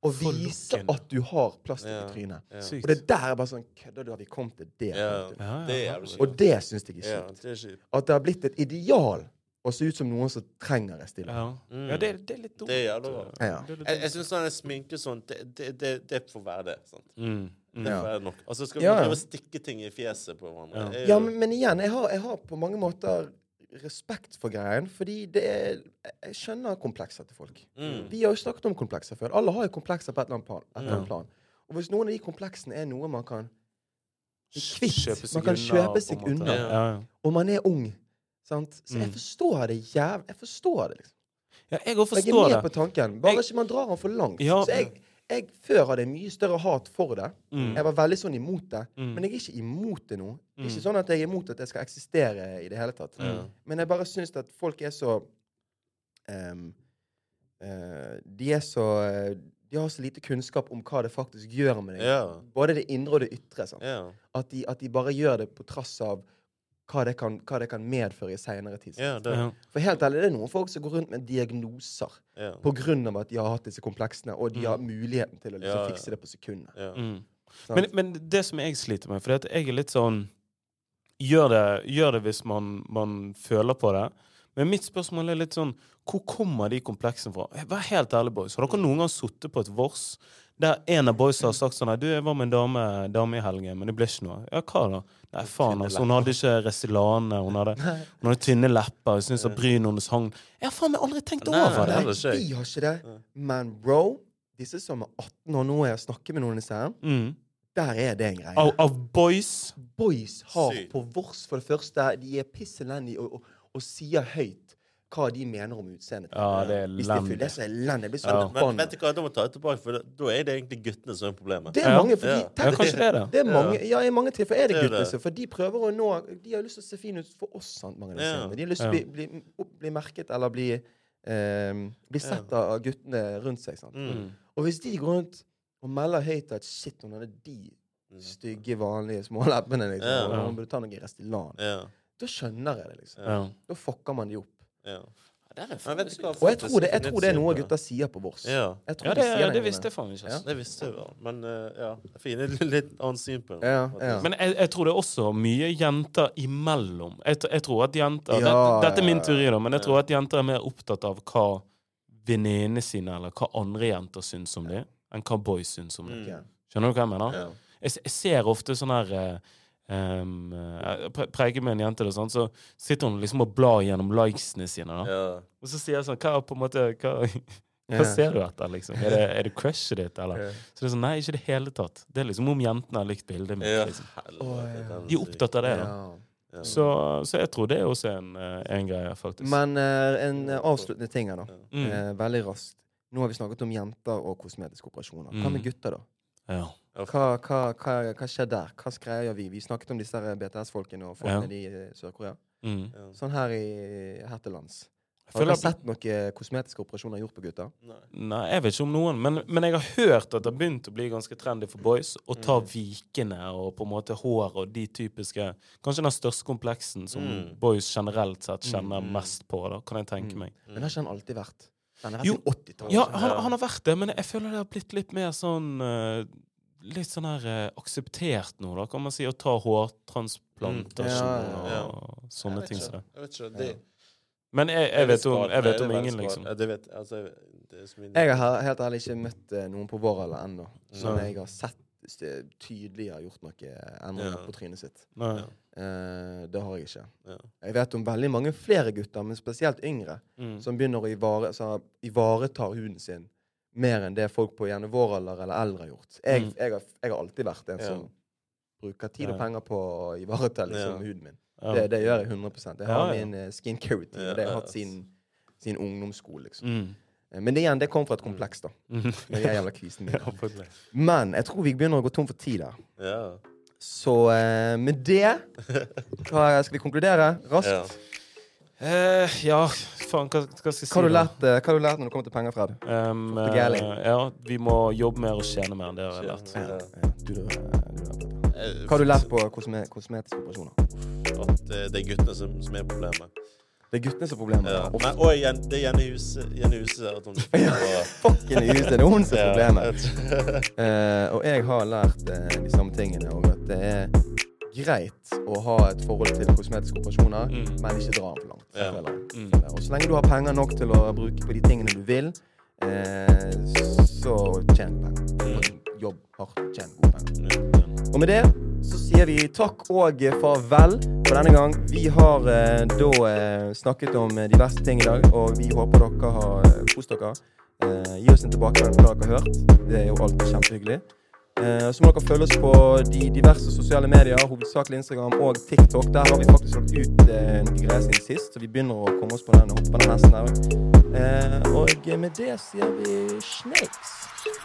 å vise at du har plastikk Ja. i trynet. Ja. Og det der er bare sånn Kødder du? Har vi kommet til det? Ja. Ja, ja, det er Og det syns jeg er Ja, er kjipt. At det har blitt et ideal å se ut som noen som trenger Restylane. Ja, Mm. ja det, det er litt dumt. Det er jævlig bra. Ja. Det Jeg, jeg syns sånn sminke sånn, det, det, det, det får være det. sant? Mm. Mm. Det Ja. får være nok. Altså, skal vi Ja, prøve å stikke ting i fjeset på hverandre? Ja. Det Ja, men, men igjen, jeg har, jeg har på mange måter respekt for greien, fordi det er Jeg skjønner komplekser til folk. Mm. Vi har jo snakket om komplekser før. Alle har jo komplekser på et eller annet plan. Et eller annet plan. Og hvis noen av de kompleksene er noe man kan bli kvitt, man kan kjøpe seg unna, Ja, ja. og man er ung sant? Så jeg Mm. forstår det jævlig Jeg forstår det, liksom. ja, jeg òg Jeg er med på tanken. Bare Jeg- ikke man drar den for langt. Ja. Så jeg, jeg før hadde mye større hat for det. Mm. Jeg var veldig sånn imot det. Mm. Men jeg er ikke imot det nå. Det Mm. ikke sånn at jeg er imot at det skal eksistere i det hele tatt. Men jeg bare syns at folk er så um, uh, De er så eh, De har så lite kunnskap om hva det faktisk gjør med deg. Ja. Både det indre og det ytre. Ja. At, de, at de bare gjør det på trass av hva det kan, hva det kan medføre i seinere tid. Ja, det, Ja. For helt ærlig, det er noen folk som går rundt med diagnoser ja. av at de har hatt disse kompleksene, og de Mm. har muligheten til å liksom Ja, ja. fikse det på sekundet. ja. Mm. Men, men det som jeg sliter med, for jeg er litt sånn Gjør det, gjør det hvis man, man føler på det. Men mitt spørsmål er litt sånn Hvor kommer de kompleksene fra? Vær helt ærlig, boys. Har dere noen gang sittet på et vors der en av boysa har sagt sånn Du, jeg var med en dame, dame i helgen, men det ble ikke noe. Ja, hva da? Nei, faen, altså. Hun hadde ikke Resilane. Hun hadde, hun hadde tynne lepper. Hun syntes at brynene hennes hang Jeg har faen meg aldri tenkt Nei, over det det. er Nei, vi har ikke det. Men bro, disse som er 18 år nå, jeg snakker med noen i serien Mm. der er det en greie. Av, av boys. Boys har Syn. på vors, for det første, de er piss elendige og, og, og sier høyt hva de mener om utseendet. Ja, det er Hvis det er full, det elendig. så elendig. Blir så Ja. Men vet du hva, da må jeg ta det tilbake, for da, er det egentlig guttene som er problemet. Det er mange, fordi, ja. Tenk, Ja, kanskje det er det. det er mange, ja, i mange tilfeller er det Det guttene, det. for de prøver å nå De har lyst til å se fine ut for oss, sant, mange av disse. Ja. De har lyst til å bli, bli, bli merket eller bli, eh, bli sett av guttene rundt seg. Sant? Mm. Og hvis de går rundt og melder høyt at shit, hun hadde de Mm. stygge, vanlige små leppene, liksom, Ja. og hun burde ta noe Restylane, Ja. da skjønner jeg det, liksom. Ja. Da fucker man de opp. Ja. Du hva, Og jeg tror det, jeg tror det er noe gutta gutter sier på vårs. Ja, Jeg tror Ja, de det, sier det det visste jeg faen ikke. Ja. det visste jeg vel. Men uh, ja, det fint. Litt annet syn på det. Ja, ja. Men jeg, jeg tror det er også mye jenter imellom. Jeg, jeg tror at jenter Ja, det, Dette er min ja, ja. teori, da, men jeg tror at jenter er mer opptatt av hva venninnene sine eller hva andre jenter syns om dem, enn hva boys syns om dem. Mm. Skjønner du hva jeg mener? Jeg, jeg ser ofte sånn her eh, em, eh, Jeg pre- preker med en jente, og sånn, så sitter hun liksom og blar gjennom likesene sine. Da. Ja. Og så sier jeg sånn Hva, på en måte, hva, Ja. hva ser du etter, liksom? Er det, er det crushet ditt, eller? Ja. Så det er sånn, Nei, ikke i det hele tatt. Det er liksom om jentene har likt bildet mitt. Ja, Liksom. helvete, ja. De er opptatt av det. da Ja. Ja. Så, så jeg tror det er også en, eh, en greie, faktisk. Men uh, en eh, avsluttende ting her, da. mm. Uh, veldig raskt. Nå har vi snakket om jenter og kosmetiske operasjoner. Hva Mm. med gutter, da? ja. Hva, hva, hva, hva skjer der? Hva skreier vi? Vi snakket om disse BTS-folkene og Ja. folkene i eh, Sør-Korea. Mm. Sånn her, i, her til lands. Har dere sett noen kosmetiske operasjoner gjort på gutter? Nei. Nei, jeg vet ikke om noen, men, men jeg har hørt at det har begynt å bli ganske trendy for boys å ta Mm. vikene og på en måte hår og de typiske Kanskje den største kompleksen som Mm. boys generelt sett kjenner Mm. mest på, da, kan jeg tenke Mm. meg. Men det har ikke han alltid vært. Den har vært Jo. i 80-tallet. Ja, han, han har vært det, men jeg føler det har blitt litt mer sånn eh, Litt sånn her eh, akseptert nå, da, kan man si, å ta hårtransplantasjon Mm. Ja, ja. og sånne ting som det. Jeg vet ikke. Det, Men jeg, jeg, vet om, jeg vet om ingen, liksom. Jeg, vet, altså, det er så mye Jeg har he- helt ærlig ikke møtt eh, noen på vår alder ennå som jeg har sett st- tydelig har gjort noe endringer Ja. på trynet sitt. Nei. Ja. Eh, det har jeg ikke. Ja. Jeg vet om veldig mange flere gutter, men spesielt yngre, Mm. som begynner å ivare, ivareta huden sin mer enn det folk på gjerne vår alder eller eldre har gjort. Jeg, Mm. jeg, har, jeg har alltid vært en som bruker tid og penger på å ivareta liksom, huden min. Det, det gjør jeg 100% Jeg har min uh, skincare-routine. Ja, og det har jeg hatt siden, siden ungdomsskole. Liksom. Mm. Eh, Men det igjen, det kom fra et kompleks, da. Mm. Jeg er jævla kvisen min. Men jeg tror vi begynner å gå tom for tid der. Ja. Så eh, med det hva, Skal vi konkludere raskt? ja. Eh, ja, faen, hva, hva skal jeg si? Hva, har du da? lært, eh, hva har du lært når det kommer til penger, Fred? Um, uh, det ja, vi må jobbe mer og tjene mer. enn Det har jeg lært. Ja. Ja, du, du, du, du, Hva har du lært på kosme, kosmetiske operasjoner? At eh, det er guttene som, som er problemet. Det er guttene som er problemet. Ja. Men, og igjen, det er Jenny Huse. Jenny Huse at hun det er hun som er problemet. Eh, og jeg har lært de samme tingene, og at det er greit å ha et forhold til kosmetiske operasjoner, Mm. men ikke dra den for langt. Ja. Mm. Og så lenge du har penger nok til å bruke på de tingene du vil, eh, så tjen penger. Mm. Jobb hardt, tjen gode penger. Og med det så sier vi takk og farvel for denne gang. Vi har eh, da eh, snakket om de verste ting i dag, og vi håper dere har eh, kost dere. Eh, gi oss en tilbakemelding på hva dere har hørt. Det er jo alltid kjempehyggelig. Eh, så må dere følge oss på de diverse sosiale medier, hovedsakelig Instagram og TikTok. Der har vi faktisk lagt ut en noen greier siden sist, så vi begynner å komme oss på den, hoppe på den hesten der. Eh, og med det sier vi snakes.